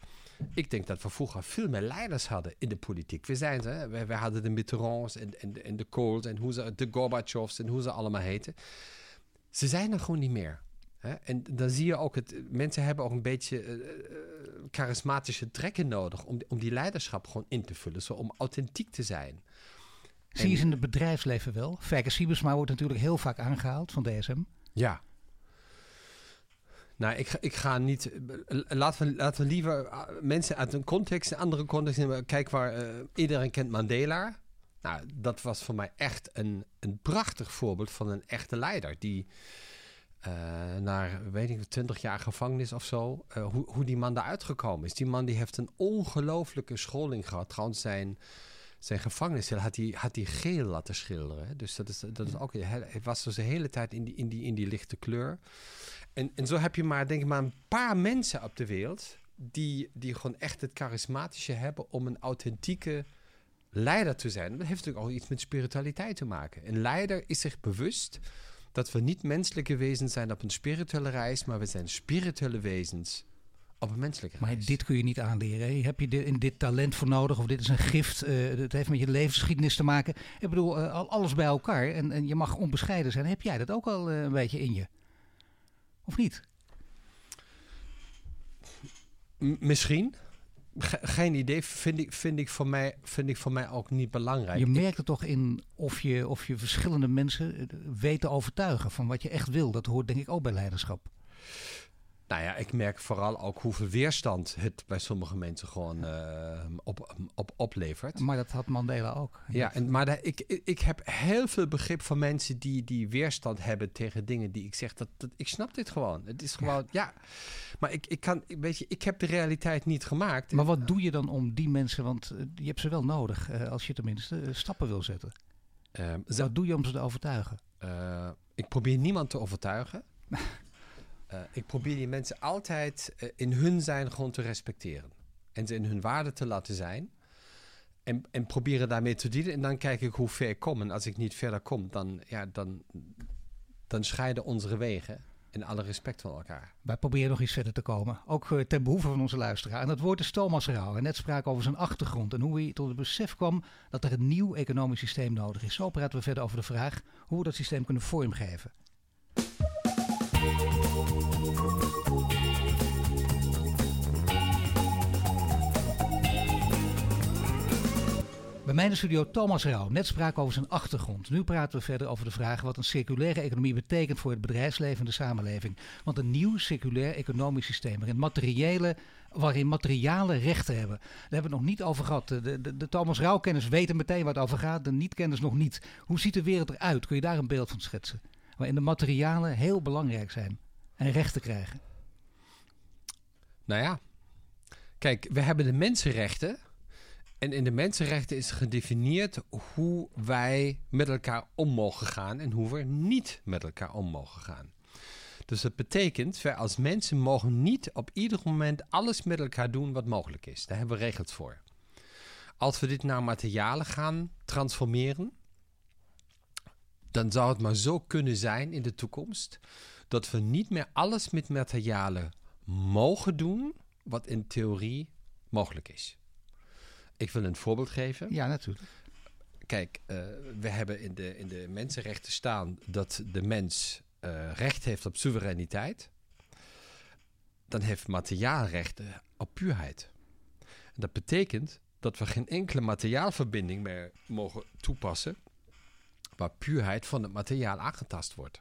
Ik denk dat we vroeger veel meer leiders hadden in de politiek. We zijn ze, we, we hadden de Mitterrands en, en, en de Kohls en hoe ze, de Gorbachevs en hoe ze allemaal heten. Ze zijn er gewoon niet meer. Hè? En dan zie je ook, het, mensen hebben ook een beetje uh, charismatische trekken nodig om, om die leiderschap gewoon in te vullen. Zo om authentiek te zijn. Zie je ze in het bedrijfsleven wel? Fergus Siebesma wordt natuurlijk heel vaak aangehaald van DSM. Ja. Nou, ik, ik ga niet. Laten we, laten we liever mensen uit een context, een andere context nemen. Kijk waar uh, iedereen kent Mandela. Nou, dat was voor mij echt een, een prachtig voorbeeld van een echte leider. Die uh, naar, weet ik, 20 jaar gevangenis of zo, uh, hoe, hoe die man daaruit gekomen is. Die man die heeft een ongelooflijke scholing gehad. Trouwens, zijn, zijn gevangenis had hij, had hij geel laten schilderen. Dus dat is, dat is ook, hij was dus de hele tijd in die, in die, in die lichte kleur. En, en zo heb je maar, denk ik, maar een paar mensen op de wereld die, die gewoon echt het charismatische hebben om een authentieke leider te zijn. Dat heeft natuurlijk ook iets met spiritualiteit te maken. Een leider is zich bewust dat we niet menselijke wezens zijn op een spirituele reis, maar we zijn spirituele wezens op een menselijke reis. Maar dit kun je niet aanleren. Heb je dit, in dit talent voor nodig of dit is een gift? Uh, het heeft met je levensgeschiedenis te maken. Ik bedoel, uh, alles bij elkaar en, en je mag onbescheiden zijn. Heb jij dat ook al uh, een beetje in je? Of niet? M misschien geen idee, vind ik, vind, ik voor mij, vind ik voor mij ook niet belangrijk. Je merkt het toch in of je, of je verschillende mensen eh, weet te overtuigen van wat je echt wil. Dat hoort denk ik ook bij leiderschap. Nou ja, ik merk vooral ook hoeveel weerstand het bij sommige mensen gewoon uh, op, op, oplevert. Maar dat had Mandela ook. Ja, en, maar ik, ik heb heel veel begrip van mensen die, die weerstand hebben tegen dingen die ik zeg. Dat, dat, ik snap dit gewoon. Het is gewoon, ja. Maar ik, ik kan, weet je, ik heb de realiteit niet gemaakt. Maar wat doe je dan om die mensen, want uh, je hebt ze wel nodig uh, als je tenminste stappen wil zetten. Ehm, wat doe je om ze te overtuigen? ik probeer niemand te overtuigen. Uh, ik probeer die mensen altijd uh, in hun zijn gewoon te respecteren. En ze in hun waarde te laten zijn. En, en proberen daarmee te dienen. En dan kijk ik hoe ver ik kom. En als ik niet verder kom, dan, ja, dan, dan scheiden onze wegen. In alle respect van elkaar. Wij proberen nog iets verder te komen. Ook uh, ten behoeve van onze luisteraar. En dat woord is Thomas Rauw. En net spraken over zijn achtergrond. En hoe hij tot het besef kwam dat er een nieuw economisch systeem nodig is. Zo praten we verder over de vraag hoe we dat systeem kunnen vormgeven. Bij mij in studio Thomas Rauw. Net spraken over zijn achtergrond. Nu praten we verder over de vraag wat een circulaire economie betekent voor het bedrijfsleven en de samenleving. Want een nieuw circulair economisch systeem waarin materiële waarin materialen rechten hebben. Daar hebben we het nog niet over gehad. De, de, de Thomas Rauw-kenners weten meteen waar het over gaat, de niet-kenners nog niet. Hoe ziet de wereld eruit? Kun je daar een beeld van schetsen? Waarin de materialen heel belangrijk zijn en rechten krijgen. Nou ja, kijk, we hebben de mensenrechten en in de mensenrechten is gedefinieerd hoe wij met elkaar om mogen gaan en hoe we niet met elkaar om mogen gaan. Dus dat betekent, wij als mensen mogen niet op ieder moment alles met elkaar doen wat mogelijk is. Daar hebben we regels voor. Als we dit naar materialen gaan transformeren, dan zou het maar zo kunnen zijn in de toekomst dat we niet meer alles met materialen mogen doen wat in theorie mogelijk is. Ik wil een voorbeeld geven. Ja, natuurlijk. Kijk, uh, we hebben in de, in de mensenrechten staan dat de mens uh, recht heeft op soevereiniteit. Dan heeft materiaalrechten op puurheid. En dat betekent dat we geen enkele materiaalverbinding meer mogen toepassen waar puurheid van het materiaal aangetast wordt.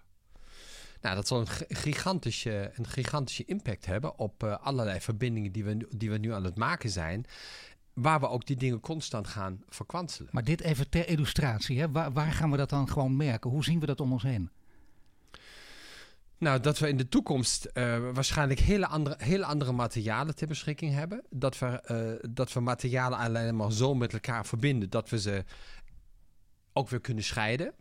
Nou, dat zal een gigantische, een gigantische impact hebben op uh, allerlei verbindingen die we, die we nu aan het maken zijn waar we ook die dingen constant gaan verkwanselen. Maar dit even ter illustratie, hè? Waar, waar gaan we dat dan gewoon merken? Hoe zien we dat om ons heen? Nou, dat we in de toekomst uh, waarschijnlijk hele andere, hele andere materialen ter beschikking hebben. Dat we, uh, dat we materialen alleen maar zo met elkaar verbinden dat we ze ook weer kunnen scheiden.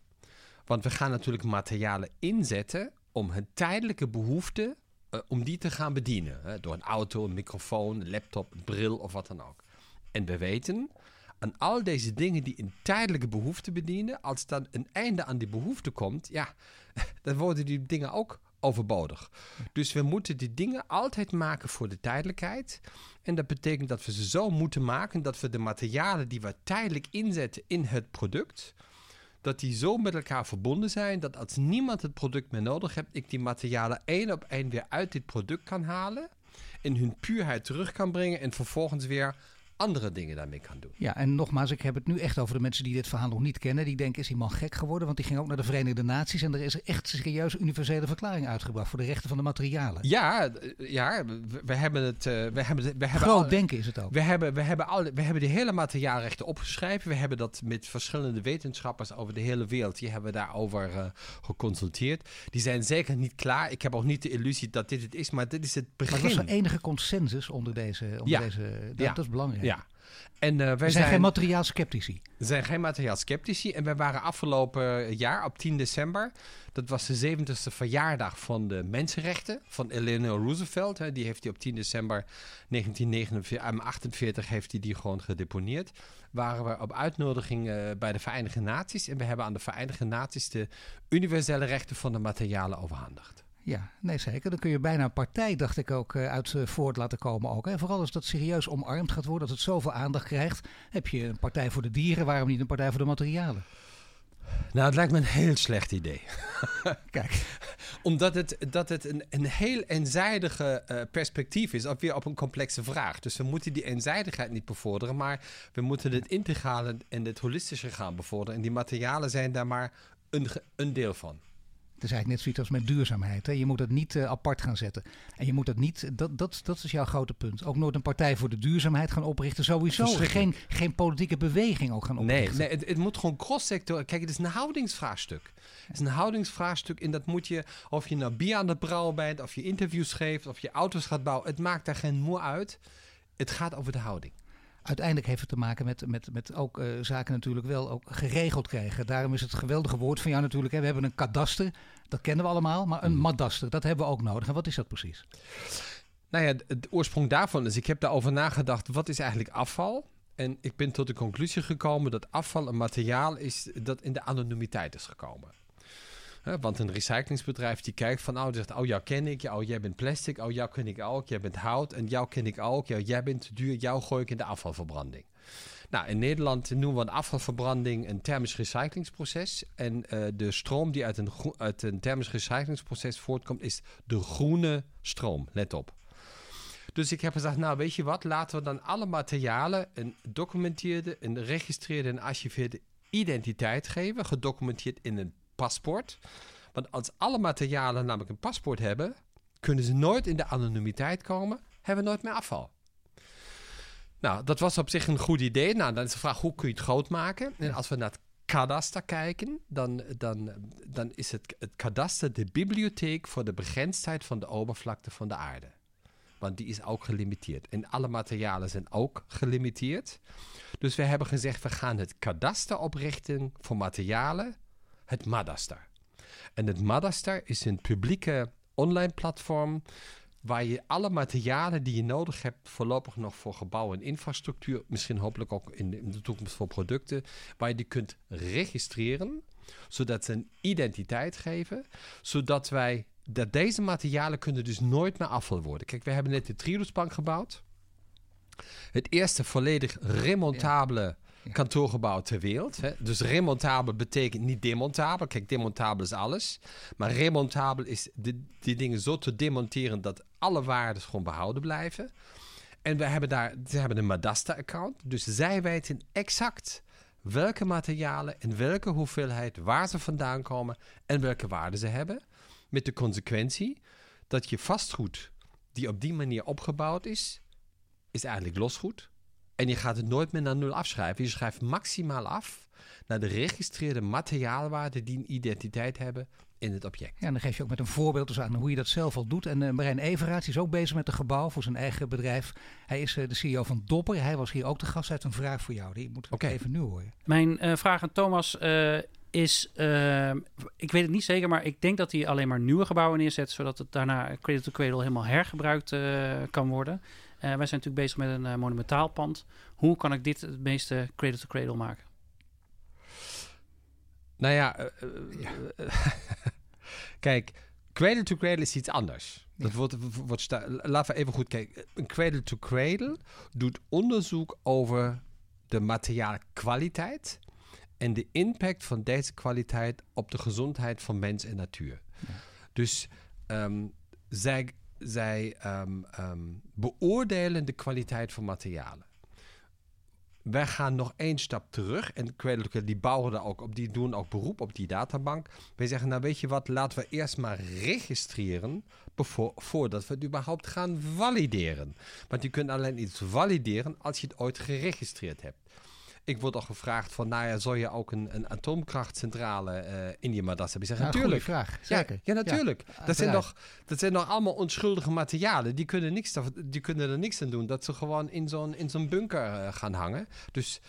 Want we gaan natuurlijk materialen inzetten om hun tijdelijke behoefte, uh, om die te gaan bedienen. Hè? Door een auto, een microfoon, een laptop, een bril of wat dan ook. En we weten, aan al deze dingen die een tijdelijke behoefte bedienen, als dan een einde aan die behoefte komt, ja, dan worden die dingen ook overbodig. Dus we moeten die dingen altijd maken voor de tijdelijkheid. En dat betekent dat we ze zo moeten maken dat we de materialen die we tijdelijk inzetten in het product, dat die zo met elkaar verbonden zijn dat als niemand het product meer nodig heeft, ik die materialen één op één weer uit dit product kan halen, in hun puurheid terug kan brengen en vervolgens weer andere dingen daarmee kan doen. Ja, en nogmaals, ik heb het nu echt over de mensen die dit verhaal nog niet kennen. Die denken, is die man gek geworden? Want die ging ook naar de Verenigde Naties en er is echt serieus universele verklaring uitgebracht voor de rechten van de materialen. Ja, ja we, we hebben het. Uh, we hebben, we hebben Groot al, denken is het ook. We hebben, we, hebben al, we hebben de hele materiaalrechten opgeschreven. We hebben dat met verschillende wetenschappers over de hele wereld. Die hebben daarover uh, geconsulteerd. Die zijn zeker niet klaar. Ik heb ook niet de illusie dat dit het is, maar dit is het begin. Maar was er enige consensus onder deze. Onder ja. deze dat, ja. dat is belangrijk. Ja. En, uh, wij zijn, zijn geen materiaal sceptici. We zijn geen materiaal sceptici. En wij waren afgelopen jaar op 10 december. Dat was de 70ste verjaardag van de mensenrechten van Eleanor Roosevelt. Hè. Die heeft die op 10 december 1948 heeft die, die gewoon gedeponeerd. Waren we op uitnodiging uh, bij de Verenigde Naties. En we hebben aan de Verenigde Naties de universele rechten van de materialen overhandigd. Ja, nee zeker. Dan kun je bijna een partij, dacht ik ook, eh, uit uh, voort laten komen ook. Hè. Vooral als dat serieus omarmd gaat worden, als het zoveel aandacht krijgt. Heb je een partij voor de dieren, waarom niet een partij voor de materialen? Nou, het lijkt me een heel slecht idee. Kijk. Omdat het, dat het een, een heel eenzijdige uh, perspectief is, of weer op een complexe vraag. Dus we moeten die eenzijdigheid niet bevorderen, maar we moeten het integrale en het holistische gaan bevorderen. En die materialen zijn daar maar een, een deel van. Het is eigenlijk net zoiets als met duurzaamheid. Hè. Je moet het niet uh, apart gaan zetten. En je moet het niet, dat, dat, dat is jouw grote punt. Ook nooit een partij voor de duurzaamheid gaan oprichten. Sowieso geen, geen politieke beweging ook gaan oprichten. Nee, nee het, het moet gewoon cross-sector. Kijk, het is een houdingsvraagstuk. Het is een houdingsvraagstuk. En dat moet je, of je nou bier aan het brouwen bent, of je interviews geeft, of je auto's gaat bouwen. Het maakt daar geen moe uit. Het gaat over de houding uiteindelijk heeft het te maken met, met, met ook uh, zaken natuurlijk wel ook geregeld krijgen. Daarom is het geweldige woord van jou natuurlijk. Hè. We hebben een kadaster, dat kennen we allemaal, maar een mm. madaster, dat hebben we ook nodig. En wat is dat precies? Nou ja, de, oorsprong daarvan is, ik heb daarover nagedacht, wat is eigenlijk afval? En ik ben tot de conclusie gekomen dat afval een materiaal is dat in de anonimiteit is gekomen want een recyclingsbedrijf die kijkt van, oh, die zegt, oh, jou ken ik, oh, jij bent plastic, oh, jou ken ik ook, jij bent hout en jou ken ik ook, jij bent duur, jou gooi ik in de afvalverbranding. Nou, in Nederland noemen we een afvalverbranding een thermisch recyclingsproces. En uh, de stroom die uit een, uit een thermisch recyclingsproces voortkomt, is de groene stroom. Let op. Dus ik heb gezegd, nou weet je wat, laten we dan alle materialen een documenteerde, een geregistreerde en archiveerde identiteit geven, gedocumenteerd in een paspoort. Want als alle materialen namelijk een paspoort hebben, kunnen ze nooit in de anonimiteit komen, hebben we nooit meer afval. Nou, dat was op zich een goed idee. Nou, dan is de vraag, hoe kun je het groot maken? En als we naar het kadaster kijken, dan, dan, dan is het, het kadaster de bibliotheek voor de begrensdheid van de oppervlakte van de aarde. Want die is ook gelimiteerd. En alle materialen zijn ook gelimiteerd. Dus we hebben gezegd, we gaan het kadaster oprichten voor materialen het Madastar. En het Madastar is een publieke online platform waar je alle materialen die je nodig hebt, voorlopig nog voor gebouwen en infrastructuur, misschien hopelijk ook in de, in de toekomst voor producten, waar je die kunt registreren, zodat ze een identiteit geven, zodat wij dat deze materialen kunnen dus nooit meer afval worden. Kijk, we hebben net de Trilusbank gebouwd. Het eerste volledig remontabele kantoorgebouw ter wereld. Hè. Dus remontabel betekent niet demontabel. Kijk, demontabel is alles. Maar remontabel is de, die dingen zo te demonteren dat alle waarden gewoon behouden blijven. En we hebben daar, ze hebben een Madasta-account. Dus zij weten exact welke materialen en welke hoeveelheid waar ze vandaan komen en welke waarden ze hebben. Met de consequentie dat je vastgoed die op die manier opgebouwd is, is eigenlijk losgoed. En je gaat het nooit meer naar nul afschrijven. Je schrijft maximaal af naar de geregistreerde materiaalwaarden die een identiteit hebben in het object. Ja, en dan geef je ook met een voorbeeld dus aan hoe je dat zelf al doet. En uh, Marijn Everaerts is ook bezig met een gebouw voor zijn eigen bedrijf. Hij is uh, de CEO van Dopper. Hij was hier ook de gast. Hij heeft een vraag voor jou. Die moet ik even nu horen. Mijn uh, vraag aan Thomas is, ik weet het niet zeker, maar ik denk dat hij alleen maar nieuwe gebouwen neerzet, zodat het daarna cradle to cradle helemaal hergebruikt kan worden. Eh, wij zijn natuurlijk bezig met een uh, monumentaal pand. Hoe kan ik dit het meeste cradle to cradle maken? Nou ja, uh, kijk, cradle to cradle is iets anders. Dat wordt, wordt laten we even goed kijken. Een cradle to cradle doet onderzoek over de materiaalkwaliteit en de impact van deze kwaliteit op de gezondheid van mens en natuur. Dus um, zij zij um, um, beoordelen de kwaliteit van materialen. wij gaan nog één stap terug. En die bouwen daar ook op, die doen ook beroep op die databank. Wij zeggen, nou weet je wat, laten we eerst maar registreren voordat we het überhaupt gaan valideren. Want je kunt alleen iets valideren als je het ooit geregistreerd hebt. Ik word al gevraagd van, nou ja, zou je ook een, een atoomkrachtcentrale uh, in je madas hebben? Ik zeg, natuurlijk. vraag, zeker. Ja, ja natuurlijk. dat, zijn nog, dat zijn nog allemaal onschuldige materialen. Die kunnen, niks, die kunnen er niks aan doen. Dat ze gewoon in zo'n zo'n bunker uh, gaan hangen. Dus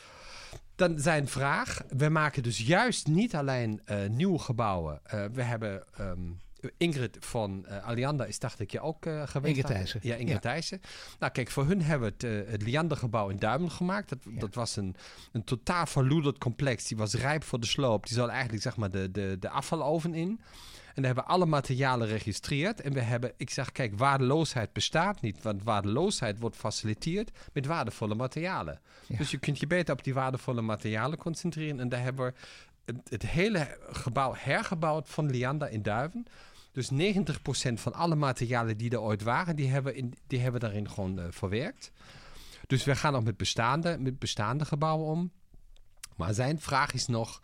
dan zijn vraag, we maken dus juist niet alleen uh, nieuwe gebouwen. we hebben... Um, Ingrid van uh, Alianda is, dacht ik, je ook uh, geweest. Ingrid Thijssen. Ja, Ingrid ja. Thijssen. Nou, kijk, voor hun hebben we het, uh, het Liander-gebouw in Duimen gemaakt. Dat, ja. dat was een, een totaal verloederd complex. Die was rijp voor de sloop. Die zat eigenlijk, zeg maar, de, de, de afvaloven in. En daar hebben we alle materialen geregistreerd. En we hebben, ik zeg, kijk, waardeloosheid bestaat niet. Want waardeloosheid wordt faciliteerd met waardevolle materialen. Ja. Dus je kunt je beter op die waardevolle materialen concentreren. En daar hebben we het, het hele gebouw hergebouwd van Lianda in Duiven. Dus 90% van alle materialen die er ooit waren, die hebben, in, die hebben daarin gewoon uh, verwerkt. Dus we gaan nog met bestaande, met bestaande gebouwen om. Maar zijn vraag is nog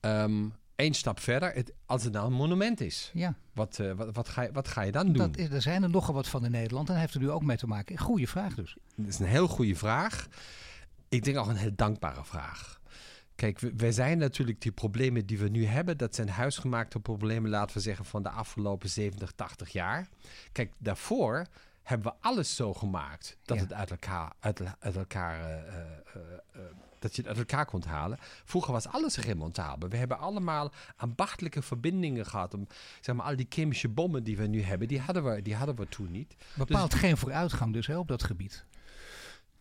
um, één stap verder. Het, als het nou een monument is, ja. wat, uh, wat, wat, ga je, wat ga je dan doen? Dat is, er zijn er nogal wat van in Nederland en heeft er nu ook mee te maken. Goeie vraag dus. Dat is een heel goede vraag. Ik denk ook een heel dankbare vraag. Kijk, wij zijn natuurlijk die problemen die we nu hebben, dat zijn huisgemaakte problemen, laten we zeggen, van de afgelopen 70, 80 jaar. Kijk, daarvoor hebben we alles zo gemaakt dat het uit elkaar, uit, uit elkaar uh, uh, uh, dat je het uit elkaar kon halen. Vroeger was alles remontabel. We hebben allemaal ambachtelijke verbindingen gehad. Om, zeg maar, al die chemische bommen die we nu hebben, die hadden we, die hadden we toen niet. Bepaalt dus, geen vooruitgang dus hè, op dat gebied.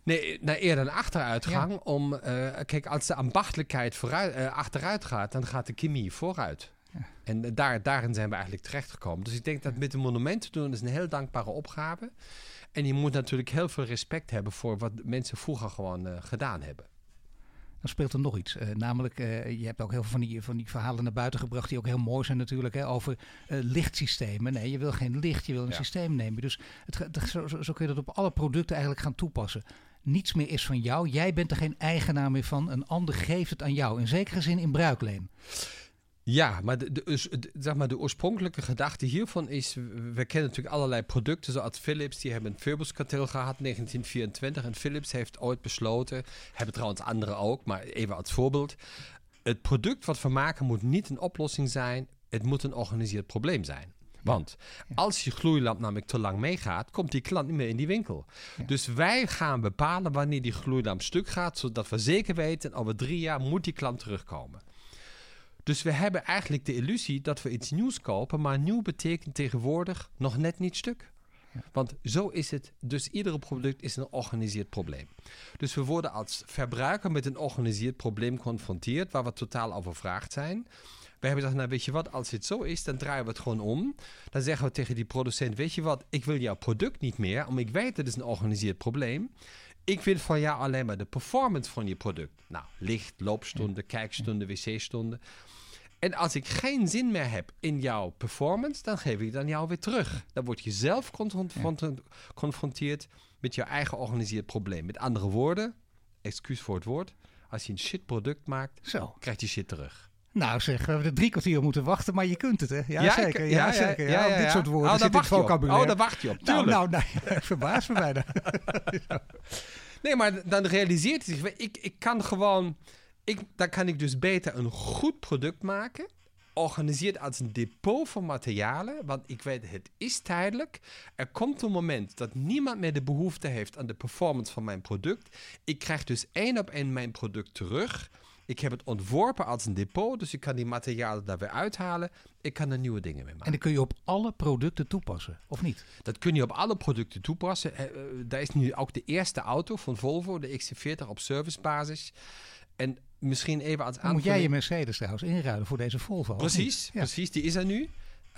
Nee, naar eerder een achteruitgang. Om, uh, kijk, als de ambachtelijkheid vooruit, uh, achteruit gaat, dan gaat de chemie vooruit. Ja. En daar, daarin zijn we eigenlijk terechtgekomen. Dus ik denk dat met een monument te doen is een heel dankbare opgave. En je moet natuurlijk heel veel respect hebben voor wat mensen vroeger gewoon gedaan hebben. Dan speelt er nog iets. Uh, namelijk, uh, je hebt ook heel veel van die, van die verhalen naar buiten gebracht die ook heel mooi zijn natuurlijk. Hè, over uh, lichtsystemen. Nee, je wil geen licht, je wil een ja. systeem nemen. Dus het, zo, zo kun je dat op alle producten eigenlijk gaan toepassen niets meer is van jou. Jij bent er geen eigenaar meer van. Een ander geeft het aan jou. In zekere zin in bruikleen. Ja, maar de, de, zeg maar de oorspronkelijke gedachte hiervan is... We kennen natuurlijk allerlei producten, zoals Philips. Die hebben een Philips-kartel gehad in 1924. En Philips heeft ooit besloten... Hebben trouwens anderen ook, maar even als voorbeeld... Het product wat we maken moet niet een oplossing zijn. Het moet een georganiseerd probleem zijn. Want als je gloeilamp namelijk te lang meegaat, komt die klant niet meer in die winkel. Dus wij gaan bepalen wanneer die gloeilamp stuk gaat, zodat we zeker weten, over drie jaar moet die klant terugkomen. Dus we hebben eigenlijk de illusie dat we iets nieuws kopen, maar nieuw betekent tegenwoordig nog net niet stuk. Want zo is het. Dus iedere product is een georganiseerd probleem. Dus we worden als verbruiker met een georganiseerd probleem geconfronteerd waar we totaal overvraagd zijn. We hebben gezegd, nou weet je wat, als het zo is, dan draaien we het gewoon om. Dan zeggen we tegen die producent, weet je wat, ik wil jouw product niet meer, omdat ik weet dat is een organiseerd probleem. Ik wil van jou alleen maar de performance van je product. Nou, licht, loopstonden, kijkstonden, wc-stonden. En als ik geen zin meer heb in jouw performance, dan geef ik dan jou weer terug. Dan word je zelf geconfronteerd met jouw eigen georganiseerd probleem. Met andere woorden, excuus voor het woord, als je een shit product maakt, Zo. krijgt je shit terug. Nou zeg, we hebben drie kwartier moeten wachten, maar je kunt het hè? Ja, ja zeker. ja, ja, zeker. Ja, ja, dit soort woorden oh, zit in vocabulaire. Oh, daar wacht je op, Nou, nou, nee, ik verbaas me bijna. nee, maar dan realiseert hij zich, ik, ik kan gewoon, ik, dan kan ik dus beter een goed product maken organiseert als een depot van materialen. Want ik weet, het is tijdelijk. Er komt een moment dat niemand meer de behoefte heeft aan de performance van mijn product. Ik krijg dus één op één mijn product terug. Ik heb het ontworpen als een depot, dus ik kan die materialen daar weer uithalen. Ik kan er nieuwe dingen mee maken. En dat kun je op alle producten toepassen, of niet? Dat kun je op alle producten toepassen. Uh, daar is nu ook de eerste auto van Volvo, de XC40 op servicebasis. En misschien even als aanvulling... Moet jij je Mercedes trouwens inruilen voor deze Volvo? Precies, precies. Die is er nu.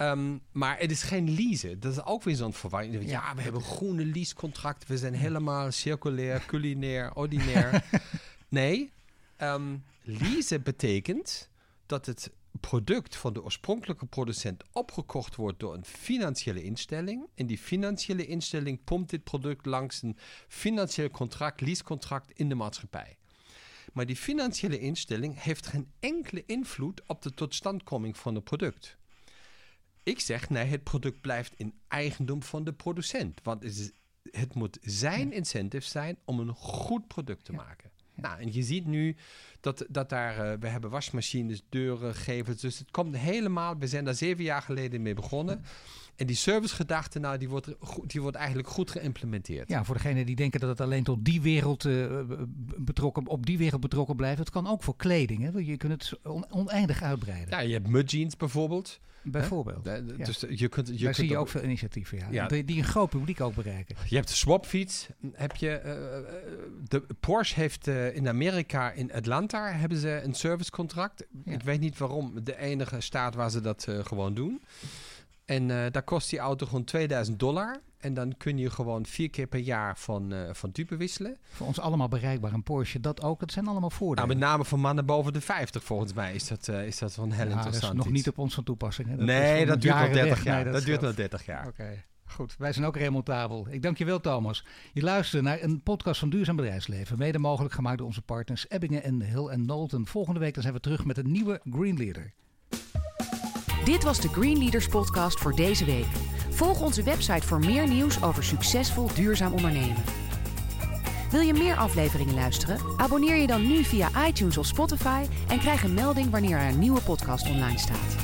Um, maar het is geen leasen. Dat is ook weer zo'n verwarring. Ja, ja, we hebben groene leasecontracten. We zijn helemaal circulair, culinair, ordinair. nee, um, leasen betekent dat het product van de oorspronkelijke producent opgekocht wordt door een financiële instelling. En die financiële instelling pompt dit product langs een financieel contract, leasecontract in de maatschappij. Maar die financiële instelling heeft geen enkele invloed op de totstandkoming van het product. Ik zeg nee, het product blijft in eigendom van de producent. Want het, is, het moet zijn incentive zijn om een goed product te maken. Nou, en je ziet nu dat, dat daar, uh, we hebben wasmachines, deuren, gevels. Dus het komt helemaal, we zijn daar zeven jaar geleden mee begonnen. En die servicegedachte, nou, die wordt, die wordt eigenlijk goed geïmplementeerd. Ja, voor degenen die denken dat het alleen tot die wereld uh, betrokken, op die wereld betrokken blijft. Het kan ook voor kleding. Hè? Je kunt het oneindig uitbreiden. Ja, je hebt mudjeans bijvoorbeeld. Bijvoorbeeld. Dus je kunt, je Daar kunt zie je ook veel initiatieven, ja. ja. Die, die, een groot publiek ook bereiken. Je hebt de swapfiets. Heb je, uh, de Porsche heeft uh, in Amerika, in Atlanta, hebben ze een servicecontract. Ja. Ik weet niet waarom. De enige staat waar ze dat gewoon doen. En uh, daar kost die auto gewoon 2000 dollar. En dan kun je gewoon vier keer per jaar van, uh, van type wisselen. Voor ons allemaal bereikbaar. Een Porsche, dat ook. Het zijn allemaal voordelen. Nou, met name voor mannen boven de 50 volgens mij is dat, uh, is dat wel heel ja, interessant. Dat is nog iets. niet op ons van toepassing. Hè? Dat nee, dat duurt nog 30 jaar. Nee, dat, dat duurt nog 30 jaar. Oké. Okay. Goed, wij zijn ook remontabel. Ik dank je wel, Thomas. Je luistert naar een podcast van Duurzaam Bedrijfsleven. Mede mogelijk gemaakt door onze partners Ebbingen en Hill en Knowlton. Volgende week dan zijn we terug met een nieuwe Green Leader. Dit was de Green Leaders podcast voor deze week. Volg onze website voor meer nieuws over succesvol duurzaam ondernemen. Wil je meer afleveringen luisteren? Abonneer je dan nu via iTunes of Spotify en krijg een melding wanneer er een nieuwe podcast online staat.